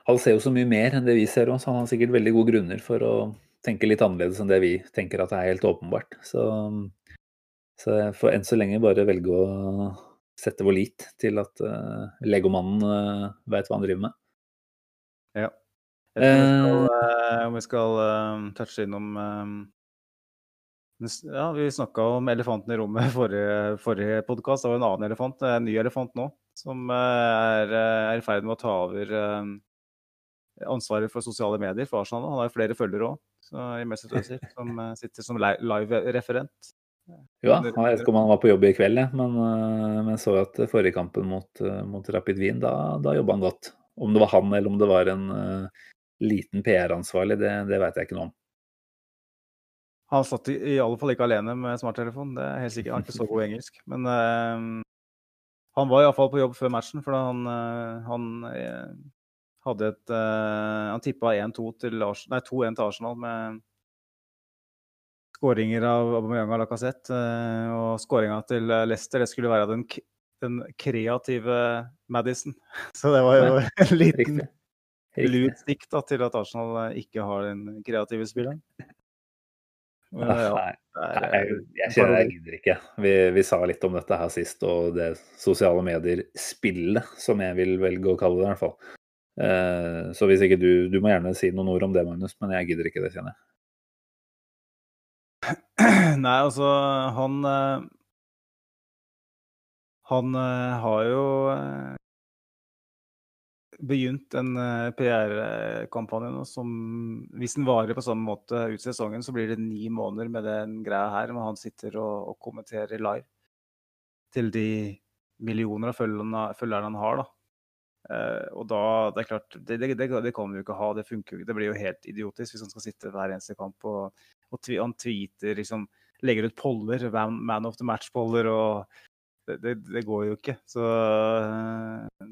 Han ser jo så mye mer enn det vi ser òg, så han har sikkert veldig gode grunner for å tenke litt annerledes enn det vi tenker at det er helt åpenbart. Så, så jeg får enn så lenge bare velge å sette vår lit til at uh, legomannen uh, vet hva han driver med. Ja. Om vi skal, uh, om vi skal uh, touche innom ja, Vi snakka om elefanten i rommet forrige, forrige podkast. Det var en annen elefant, en ny elefant nå, som eh, er, eh, er i ferd med å ta over eh, ansvaret for sosiale medier for Arsenal. Han har jo flere følgere òg, som sitter som live-referent. Ja, jeg vet ikke om han var på jobb i kveld, men, men så at forrige kampen mot, mot Rapid Wien, da, da jobba han godt. Om det var han eller om det var en uh, liten PR-ansvarlig, det, det vet jeg ikke noe om. Han satt i, i alle fall ikke alene med smarttelefon, det er helt sikkert. Han er ikke så god engelsk. Men uh, han var iallfall på jobb før matchen, for han, uh, han uh, hadde et Han tippa 2-1 til, til Arsenal med skåringer av Aubameyang og Lacassette. og skåringa til Leicester det skulle være den, den kreative Madison. Så det var jo en liten lurt stikk til at Arsenal ikke har den kreative spilleren. Ja, nei, nei, jeg kjenner jeg gidder ikke. Vi, vi, sa litt om dette her sist, og det sosiale medier-spillet, som jeg vil velge å kalle det, i hvert fall. Uh, så hvis ikke du Du må gjerne si noen ord om det, Magnus, men jeg gidder ikke det, kjenner jeg. Nei, altså, han eh, Han eh, har jo eh, begynt en eh, PR-kampanje nå som Hvis den varer på samme måte ut sesongen, så blir det ni måneder med den greia her. hvor han sitter og, og kommenterer live til de millioner av følgerne, følgerne han har. da. Uh, og da, det er klart, det, det, det, kan vi jo ikke ha. Det funker jo ikke. Det blir jo helt idiotisk hvis han skal sitte hver eneste kamp og, og tvi, han tweeter, liksom, legger ut poller, man of the match-poller og det, det, går jo ikke. Så eh,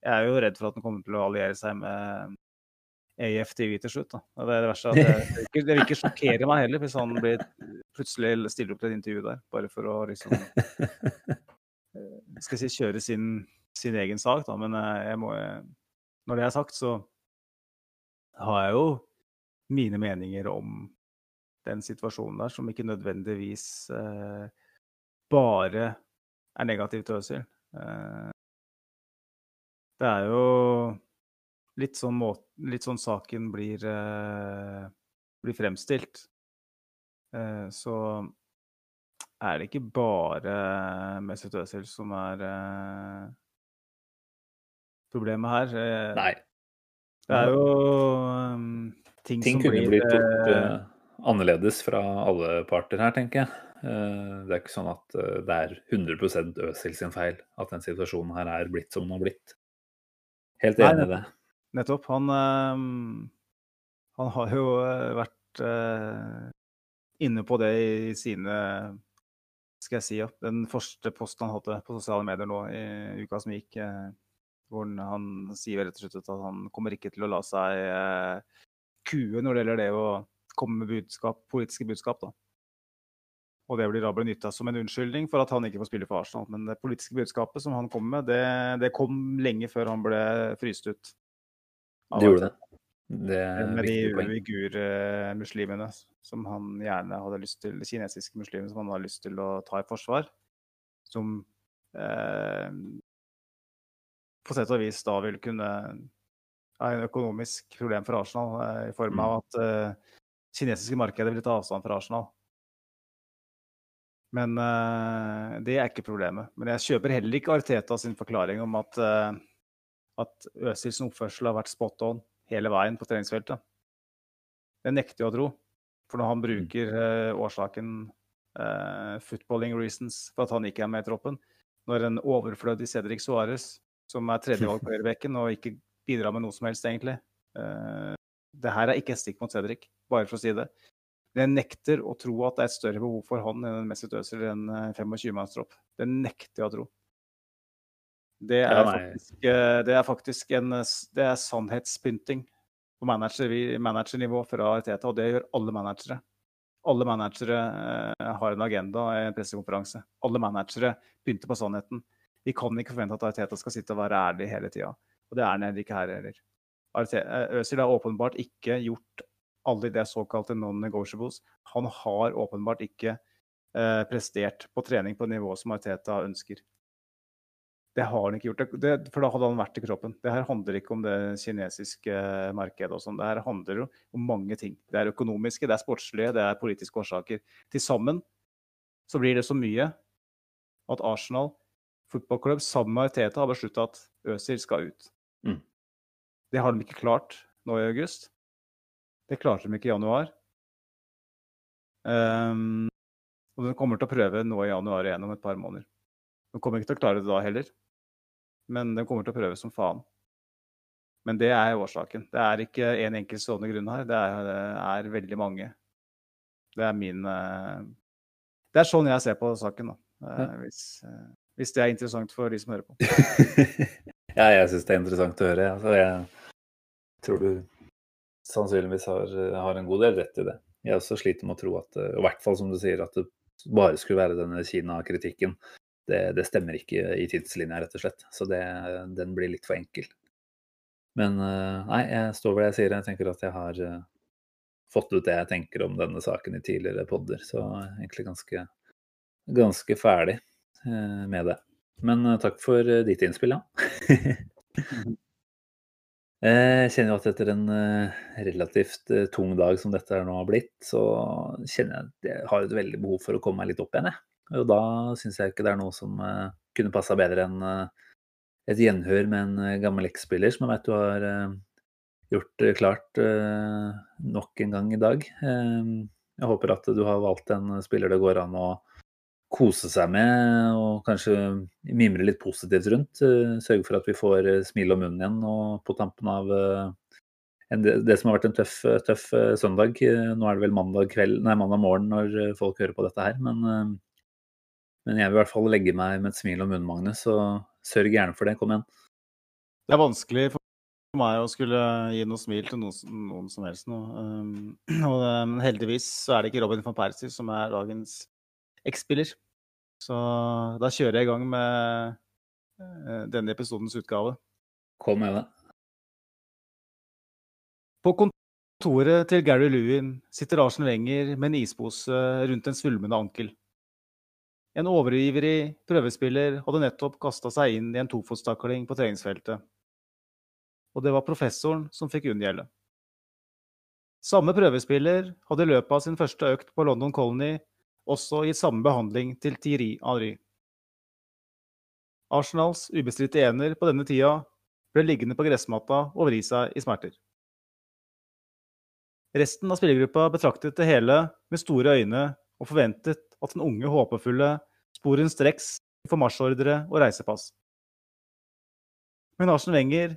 jeg er jo redd for at han kommer til å alliere seg med AFTV til slutt. Da. Det er det verste. Det, det, vil ikke sjokkere meg heller hvis han blir, plutselig stiller opp til et intervju der, bare for å liksom eh, skal jeg si, kjøre sin, sin egen sak. Da. Men eh, jeg må, når det er sagt, så har jeg jo mine meninger om den situasjonen der, som ikke nødvendigvis eh, bare er negativ til Øzil. Eh, det er jo litt sånn, måte, litt sånn saken blir, eh, blir fremstilt. Eh, så er det ikke bare Mesut Özil som er eh, problemet her. Eh, Nei. Det er jo um, ting, Ting som kunne blir blitt gjort eh, eh, annerledes fra alle parter her, tenker jeg. Det er ikke sånn at det er 100 Øzil sin feil at den situasjonen her er blitt som den har blitt. Helt enig i det. Nettopp. Han, eh, han har jo eh, vært eh, inne på det i sine Skal jeg si, ja. Den første posten han hadde på sosiale medier nå i uka som gikk, eh, hvor han- han sier rett og slett at han kommer ikke til å la seg kue når det gjelder det å komme med budskap, politiske budskap. da. Og det blir da benytta som en unnskyldning for at han ikke får spille for Arsenal. Men det politiske budskapet som han kom med, det, det kom lenge før han ble fryst ut. Det gjorde det. Det er Med de uigur-muslimene som han gjerne hadde lyst til, de kinesiske muslimene som han hadde lyst til å ta i forsvar. Som eh, på sett og vis da vil kunne er en økonomisk problem for Arsenal, eh, i form av at eh, kinesiske markedet vil ta avstand fra Arsenal. Men uh, det er ikke problemet. Men jeg kjøper heller ikke Arteta sin forklaring om at, uh, at Øzils oppførsel har vært spot on hele veien på treningsfeltet. Det nekter jeg å tro. For når han bruker uh, årsaken uh, footballing reasons for at han ikke er med i troppen, når en overflødig Cedric Suárez, som er tredjevalg på høyrebekken og ikke bidrar med noe som helst, egentlig uh, Det her er ikke et stikk mot Cedric, bare for å si det. Jeg nekter å tro at det er et større behov for han enn en Mesut Özil enn en 25-mannstropp. Det nekter jeg å tro. Det er, Ja, faktisk, eh, det er faktisk en det er sannhetspynting på manager, managernivå fra Arteta, og det gjør alle managere. Alle managere eh, har en agenda i en pressekonferanse. Alle managere pynter på sannheten. Vi kan ikke forvente at Arteta skal sitte og være ærlig hele tida. Og det er han ikke her heller. Eh, har åpenbart ikke gjort alle de såkalte non-negotiables. Han har åpenbart ikke eh, prestert på trening på nivå som Arteta ønsker. Det har han ikke gjort, det, for da hadde han vært i kroppen. Det her handler ikke om det kinesiske eh, markedet og sånn. Det her handler om mange ting. Det er økonomiske, det er sportslige, det er politiske årsaker. Til sammen så blir det så mye at Arsenal fotballklubb sammen med Arteta har beslutta at Øzil skal ut. Mm. Det har de ikke klart nå i august. Det klarte de ikke i januar. Um, og de kommer til å prøve nå i januar igjen om et par måneder. De kommer ikke til å klare det da heller, men de kommer til å prøve som faen. Men det er årsaken. Det er ikke en enkeltstående grunn her, det er, det er veldig mange. Det er min eh, Det er sånn jeg ser på saken, da. Eh, hvis, eh, hvis det er interessant for de som hører på. ja, jeg syns det er interessant å høre. Altså, jeg tror du sannsynligvis har, har en god del rett i det. Jeg også sliter med å tro at, i hvert fall som du sier, at det bare skulle være denne Kina-kritikken. Det, det, stemmer ikke i tidslinja, rett og slett. Så det, den blir litt for enkel. Men nei, jeg står ved det jeg sier. Jeg tenker at jeg har fått ut det jeg tenker om denne saken i tidligere podder. Så egentlig ganske, ganske ferdig med det. Men takk for ditt innspill, ja. Jeg kjenner jo at etter en relativt tung dag som dette nå har blitt, så kjenner jeg at jeg har et veldig behov for å komme meg litt opp igjen, jeg. Og da syns jeg ikke det er noe som kunne passa bedre enn et gjenhør med en gammel X-spiller som jeg vet du har gjort klart nok en gang i dag. Jeg håper at du har valgt en spiller det går an å kose seg med og kanskje mimre litt positivt rundt. Sørge for at vi får smil om munnen igjen og på tampen av det som har vært en tøff, tøff søndag. Nå er det vel mandag, kveld, nei, mandag morgen når folk hører på dette her, men, men jeg vil i hvert fall legge meg med et smil om munnen, Magnus, Og sørg gjerne for det. Kom igjen. Det er vanskelig for meg å skulle gi noe smil til noen, noen som helst nå. Um, og um, heldigvis så er det ikke Robin van Persie som er dagens X-spiller. Så da kjører jeg i gang med uh, denne episodens utgave. Kom med det. På kontoret til Gary Lewin sitter Arsen Wenger med en ispose rundt en svulmende ankel. En overivrig prøvespiller hadde nettopp kasta seg inn i en tofotstakling på treningsfeltet. Og det var professoren som fikk unngjelde. Samme prøvespiller hadde i løpet av sin første økt på London Colony også gitt samme behandling til Thierry Henry. Arsenals ubestridte ener på denne tida ble liggende på gressmatta og vri seg i smerter. Resten av spillergruppa betraktet det hele med store øyne og forventet at den unge, håpefulle sporenstreks for marsjordre og reisepass. Men Arsen Wenger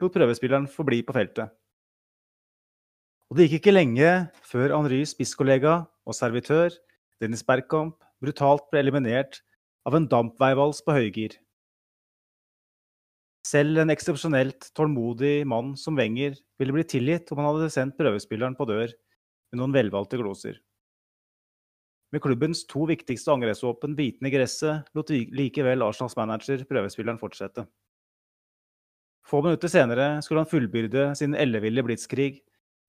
lot prøvespilleren forbli på feltet. Og det gikk ikke lenge før Henrys spisskollega og servitør Dennis Bergkamp brutalt ble eliminert av en dampveivals på høygir. Selv en eksepsjonelt tålmodig mann som Wenger ville bli tilgitt om han hadde sendt prøvespilleren på dør med noen velvalgte gloser. Med klubbens to viktigste angrepsvåpen bitende i gresset lot likevel Arsenals manager prøvespilleren fortsette. Få minutter senere skulle han fullbyrde sin elleville blitskrig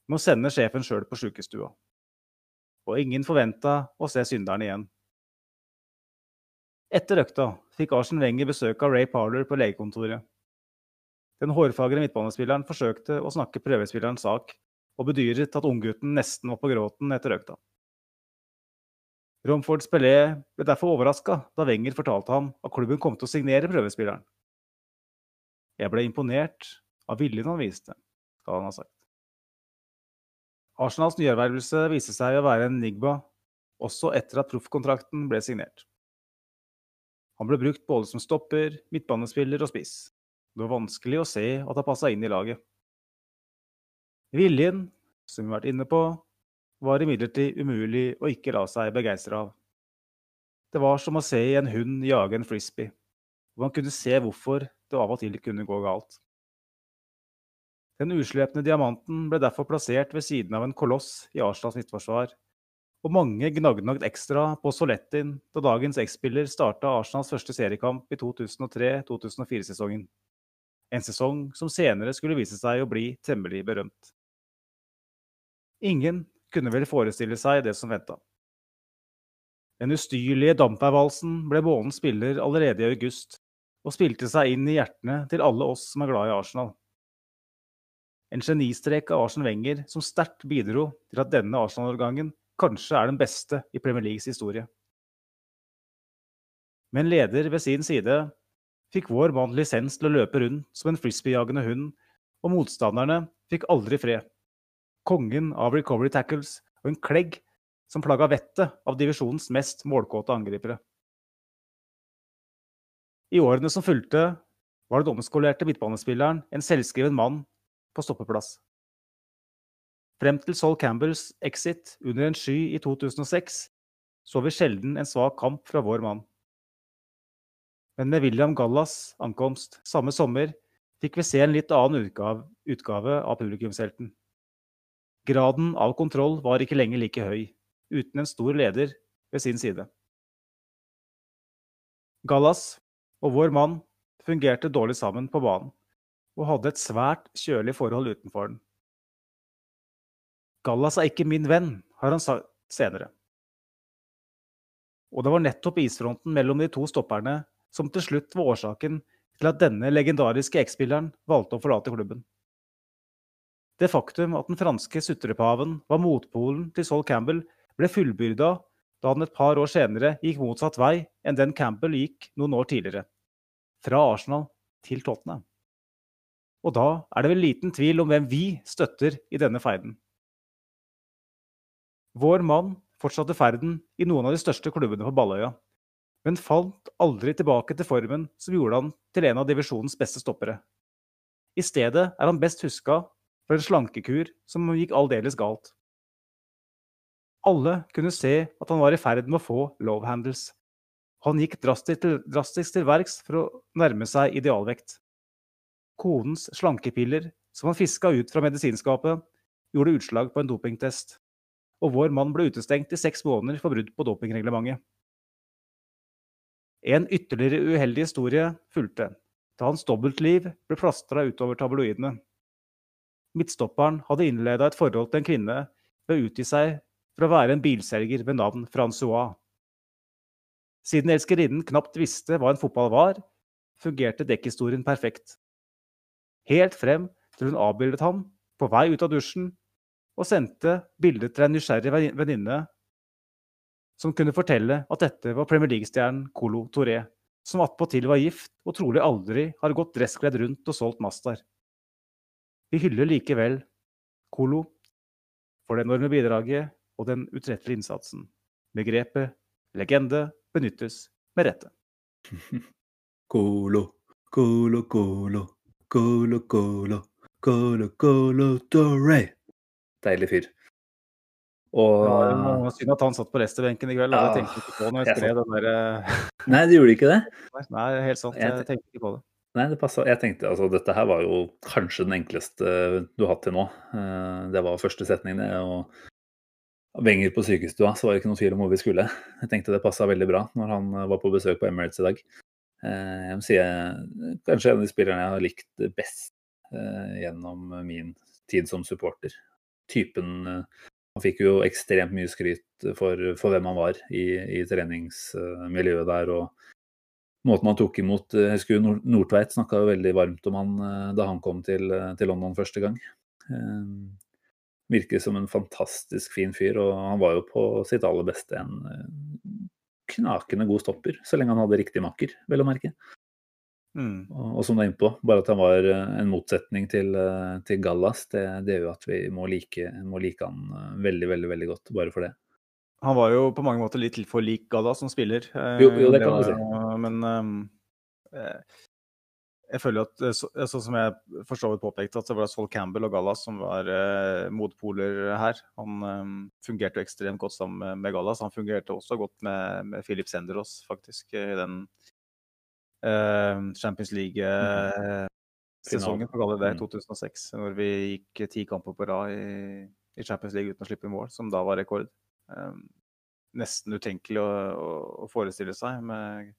med å sende sjefen sjøl på sjukestua. Og ingen forventa å se synderen igjen. Etter økta fikk Arsen Wenger besøk av Ray Parler på legekontoret. Den hårfagre midtbanespilleren forsøkte å snakke prøvespillerens sak, og bedyret at unggutten nesten var på gråten etter økta. Romford Pelé ble derfor overraska da Wenger fortalte ham at klubben kom til å signere prøvespilleren. Jeg ble imponert av viljen han viste, skal han ha sagt. Arsenals nyervervelse viste seg å være en enigma også etter at proffkontrakten ble signert. Han ble brukt både som stopper, midtbanespiller og spiss. Det var vanskelig å se at han passa inn i laget. Viljen, som vi har vært inne på, var imidlertid umulig å ikke la seg begeistre av. Det var som å se en hund jage en frisbee, og man kunne se hvorfor det av og til kunne gå galt. Den uslepne diamanten ble derfor plassert ved siden av en koloss i Arslands midtforsvar, og mange gnagde ekstra på Solettin da dagens X-spiller starta Arslands første seriekamp i 2003-2004-sesongen. En sesong som senere skulle vise seg å bli temmelig berømt. Ingen kunne vel forestille seg det som venta. Den ustyrlige dampveivalsen ble månens spiller allerede i august, og spilte seg inn i hjertene til alle oss som er glad i Arsenal. En genistrek av Arsen Wenger som sterkt bidro til at denne Arsenal-årgangen kanskje er den beste i Premier Leagues historie. Med en leder ved sin side fikk vår mann lisens til å løpe rundt som en frisbeejagende hund, og motstanderne fikk aldri fred. Kongen av recovery tackles og en klegg som plaga vettet av divisjonens mest målkåte angripere. I årene som fulgte, var den omskolerte midtbanespilleren en selvskreven mann på stoppeplass. Frem til Sol Campbells exit under en sky i 2006 så vi sjelden en svak kamp fra vår mann. Men med William Gallas ankomst samme sommer fikk vi se en litt annen utgave, av publikumshelten. Graden av kontroll var ikke lenger like høy, uten en stor leder ved sin side. Gallas og vår mann fungerte dårlig sammen på banen og hadde et svært kjølig forhold utenfor den. Gallas er ikke min venn, har han sagt senere. Og det var nettopp isfronten mellom de to stopperne som til slutt var årsaken til at denne legendariske X-spilleren valgte å forlate klubben. Det faktum at den franske sutrepaven var motpolen til Sol Campbell, ble fullbyrda da han et par år senere gikk motsatt vei enn den Campbell gikk noen år tidligere, fra Arsenal til Tottenham. Og da er det vel liten tvil om hvem vi støtter i denne ferden. Vår mann fortsatte ferden i noen av de største klubbene på Balløya, men falt aldri tilbake til formen som gjorde han til en av divisjonens beste stoppere. I stedet er han best huska for en slankekur som gikk aldeles galt. Alle kunne se at han var i ferd med å få love handles. Han gikk drastisk til, drastisk til verks for å nærme seg idealvekt. Konens slankepiller, som han fiska ut fra medisinskapet, gjorde utslag på en dopingtest, og vår mann ble utestengt i seks måneder for brudd på dopingreglementet. En ytterligere uheldig historie fulgte, da hans dobbeltliv ble plastra utover tabloidene. midtstopperen, hadde innleda et forhold til en kvinne ved å utgi seg for å være en bilselger ved navn Francois. Siden elskerinnen knapt visste hva en fotball var, fungerte dekkhistorien perfekt. Helt frem til hun avbildet ham på vei ut av dusjen og sendte bildet til en nysgjerrig venninne som kunne fortelle at dette var Premier League-stjernen Colo Touré, som attpåtil var gift og trolig aldri har gått dresskledd rundt og solgt Mazdaer. Vi hyller likevel Colo for det enorme bidraget og den utrettelige innsatsen. Begrepet legende benyttes med rette. Colo, colo, colo, colo, colo, colo, colo, Torre. Deilig fyr. Og var synd at han satt på resterbenken i kveld. Ja, jeg tenkte ikke på når jeg skrev den der eh, Nei, det gjorde ikke det? Nei, helt sant. Jeg tenkte ikke på det. Nei, det passet. Jeg tenkte altså dette her var jo kanskje den enkleste du har hatt til nå. Eh, det var første setning, det. Og Wenger på sykestua, så var det ikke noen tvil om hvor vi skulle. Jeg tenkte det passa veldig bra når han var på besøk på Emirates i dag. Eh, jeg må si kanskje en av de spillerne jeg har likt best gjennom min tid som supporter. Typen han fikk jo ekstremt mye skryt for, for hvem han var i, i, treningsmiljøet der. og Måten han tok imot Jeg husker jo Nordtveit snakka veldig varmt om han eh, da han kom til, til London første gang. Eh, virker som en fantastisk fin fyr, og han var jo på sitt aller beste en eh, knakende god stopper, så lenge han hadde riktig makker, vel å merke. Mm. Og, og, som du er inne på, bare at han var eh, en motsetning til, eh, til Gallas, det, det, gjør jo at vi må like, må like, han eh, veldig, veldig veldig godt bare for det. Han var jo på mange måter litt for lik Gallas som spiller. Jo, jo det, det kan du si. Men um, jeg føler at, sånn så som jeg for så vidt påpekte, at det var Sol Campbell og Gallas som var eh, motpoler her. Han eh, fungerte ekstremt godt sammen med Gallas. Han fungerte også godt med, med Philip Senderos, faktisk, i den eh, Champions League-sesongen, for å kalle det det, 2006. Når vi gikk ti kamper på rad i, i, Champions League uten å slippe mål, som da var rekord. Um, nesten utenkelig å, å, å, forestille seg med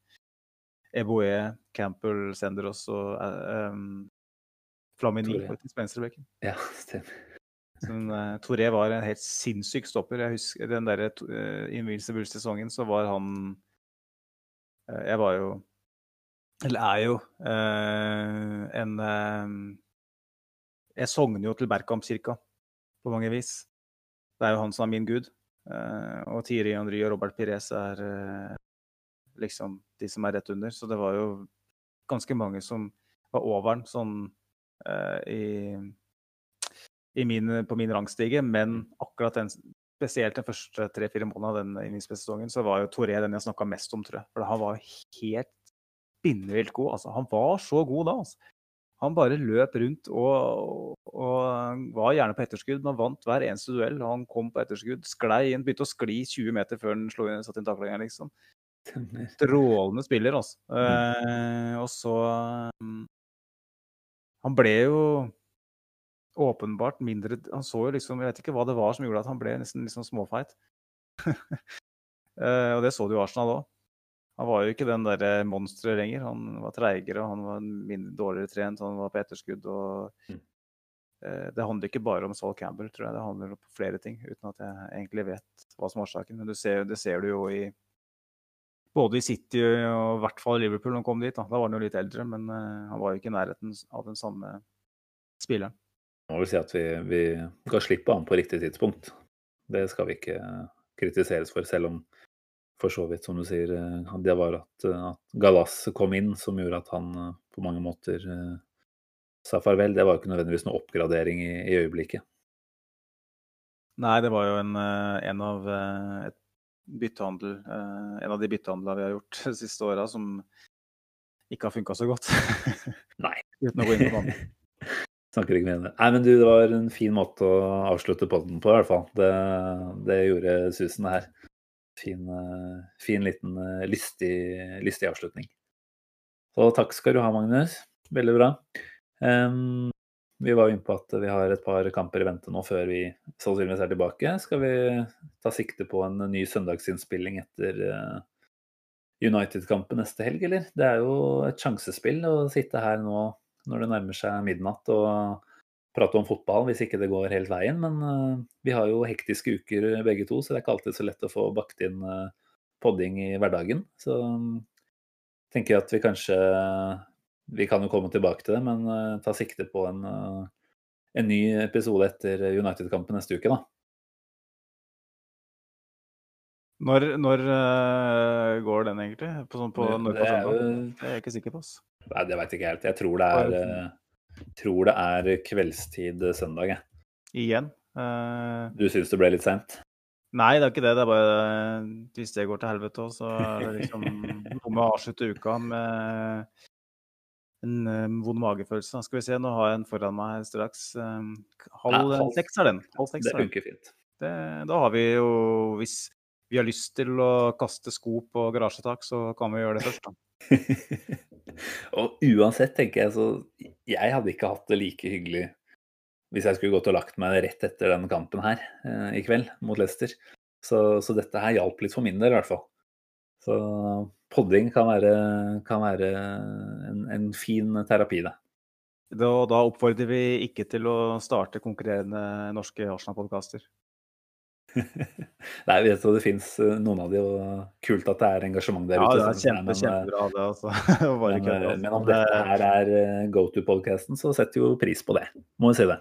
Eboe, Campbell, Senderos og um, Flamini på venstrebekken. Ja, stemmer. Uh, Toré var en helt sinnssyk stopper. Jeg husker Den der uh, Invincible-sesongen så var han uh, Jeg var jo eller er jo uh, en eh, Jeg sogner jo til Berkamp-kirka på mange vis. Det er jo han som er min gud. Eh, og Tiri Henry og Robert Pires er eh, liksom de som er rett under. Så det var jo ganske mange som var over den sånn uh, i, i min, på min rangstige. Men akkurat den spesielt den første tre-fire månedene av den innspillsesongen, så var jo Toré den jeg snakka mest om, tror jeg. For han var helt spinnvilt god. Altså, han var så god da. Altså. Han bare løp rundt og, og, var gjerne på etterskudd. men vant hver eneste duell. Han kom på etterskudd, sklei inn, begynte å skli 20 meter før han slo inn, satt inn taklingen, liksom. Strålende spiller, altså. Mm. Eh, og så um, Han ble jo åpenbart mindre Han så jo liksom Jeg vet ikke hva det var som gjorde at han ble nesten liksom småfeit. eh, og det så du i Arsenal òg. Han var jo ikke den der eh, monsteret lenger. Han var treigere, han var mindre, dårligere trent, han var på etterskudd. og mm. eh, Det handler ikke bare om Saul Campbell, tror jeg. Det handler om flere ting, uten at jeg egentlig vet hva som er årsaken. Men ser, det ser du jo i både i City og i hvert fall i Liverpool når han kom dit. Da, da var han jo litt eldre, men uh, han var jo ikke i nærheten av den samme spilleren. Må vel si at vi, vi ga slipp på ham på riktig tidspunkt. Det skal vi ikke kritiseres for, selv om for så vidt, som du sier, eh, det var at, eh, at Galas kom inn som gjorde at han eh, på mange måter sa farvel. Det var jo ikke nødvendigvis noe oppgradering i, i øyeblikket. Nei, det var jo en, en av et byttehandel, en av de byttehandlene vi har gjort de siste åra som ikke har funka så godt. Nei. Uten å gå inn på noe Snakker ikke med henne. Nei, men du, det var en fin måte å avslutte podden på, i hvert fall. Det, det gjorde susen her. Fin, eh, fin liten eh, lystig, lystig, avslutning. Så takk skal du ha, Magnus. Veldig bra. Um, vi var jo inne på at vi har et par kamper i vente nå før vi sannsynligvis er tilbake. Skal vi ta sikte på en ny søndagsinnspilling etter uh, United-kampen neste helg, eller? Det er jo et sjansespill å sitte her nå når det nærmer seg midnatt og prate om fotball hvis ikke det går helt veien. Men uh, vi har jo hektiske uker begge to, så det er ikke alltid så lett å få bakt inn uh, podding i hverdagen. Så um, tenker jeg at vi kanskje Vi kan jo komme tilbake til det, men uh, ta sikte på en, en ny episode etter United-kampen neste uke, da. Når, når uh, går den egentlig? På, sånn på, når på søndag? Det er jeg ikke sikker på. Oss. Nei, det veit jeg ikke helt. Jeg tror det er, uh, tror det er kveldstid søndag, jeg. Igjen? Uh, du syns det ble litt seint? Nei, det er ikke det. Det er bare Hvis det går til helvete òg, så er det liksom noe med å avslutte uka med en um, vond magefølelse. Skal vi se, nå har jeg en foran meg her straks. Um, halv, ja, halv seks er den. Halv seks det funker fint. Det, da har vi jo, hvis vi har lyst til å kaste sko på garasjetak, så kan vi gjøre det først, da. og uansett, tenker jeg, så Jeg hadde ikke hatt det like hyggelig hvis jeg skulle gått og lagt meg rett etter den kampen her eh, i kveld mot Leicester. Så, så, dette her hjalp litt for min del, i hvert fall. Så podding kan være, kan være en, en, fin terapi, det. Da, da oppfordrer vi ikke til å starte konkurrerende norske Arsenal-podkaster. Nei, vet at det fins eh, noen av de, og kult at det er engasjement der ja, ute. Ja, det er kjempe, men, eh, kjempebra det, altså. men, kød, altså. men, om dette her er eh, go to-podkasten, så setter jo pris på det. Må vi si det.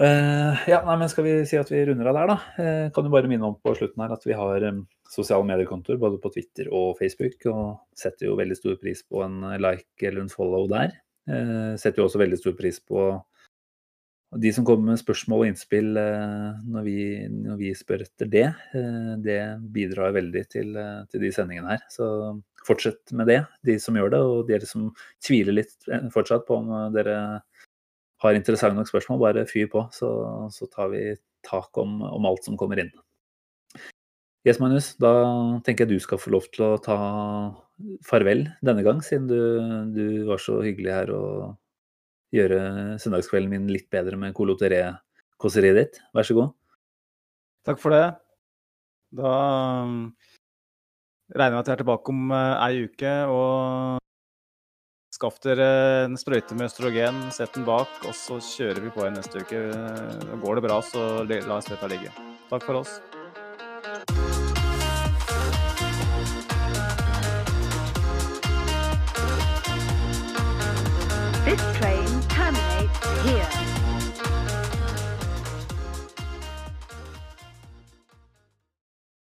Uh, ja, nei, men Skal vi si at vi runder av der, da? Uh, kan du bare minne om på slutten her at vi har um, sosiale mediekontoer både på Twitter og Facebook. Og setter jo veldig stor pris på en like eller en follow der. Uh, setter jo også veldig stor pris på de som kommer med spørsmål og innspill når vi, når vi spør etter det, det bidrar veldig til, til, de sendingene her. Så fortsett med det, de som gjør det. Og dere som tviler litt fortsatt på om dere har interessante nok spørsmål, bare fyr på, så, så tar vi tak om, om, alt som kommer inn. Yes, Magnus, da tenker jeg du skal få lov til å ta farvel denne gang, siden du, du var så hyggelig her og gjøre søndagskvelden min litt bedre med coloteré-kåseriet ditt. Vær så god. Takk for det. Da um, regner jeg med at jeg er tilbake om uh, ei uke. Og skaff dere en sprøyte med østrogen, sett den bak, og så kjører vi på igjen neste uke. Går det bra, så la dette ligge. Takk for oss.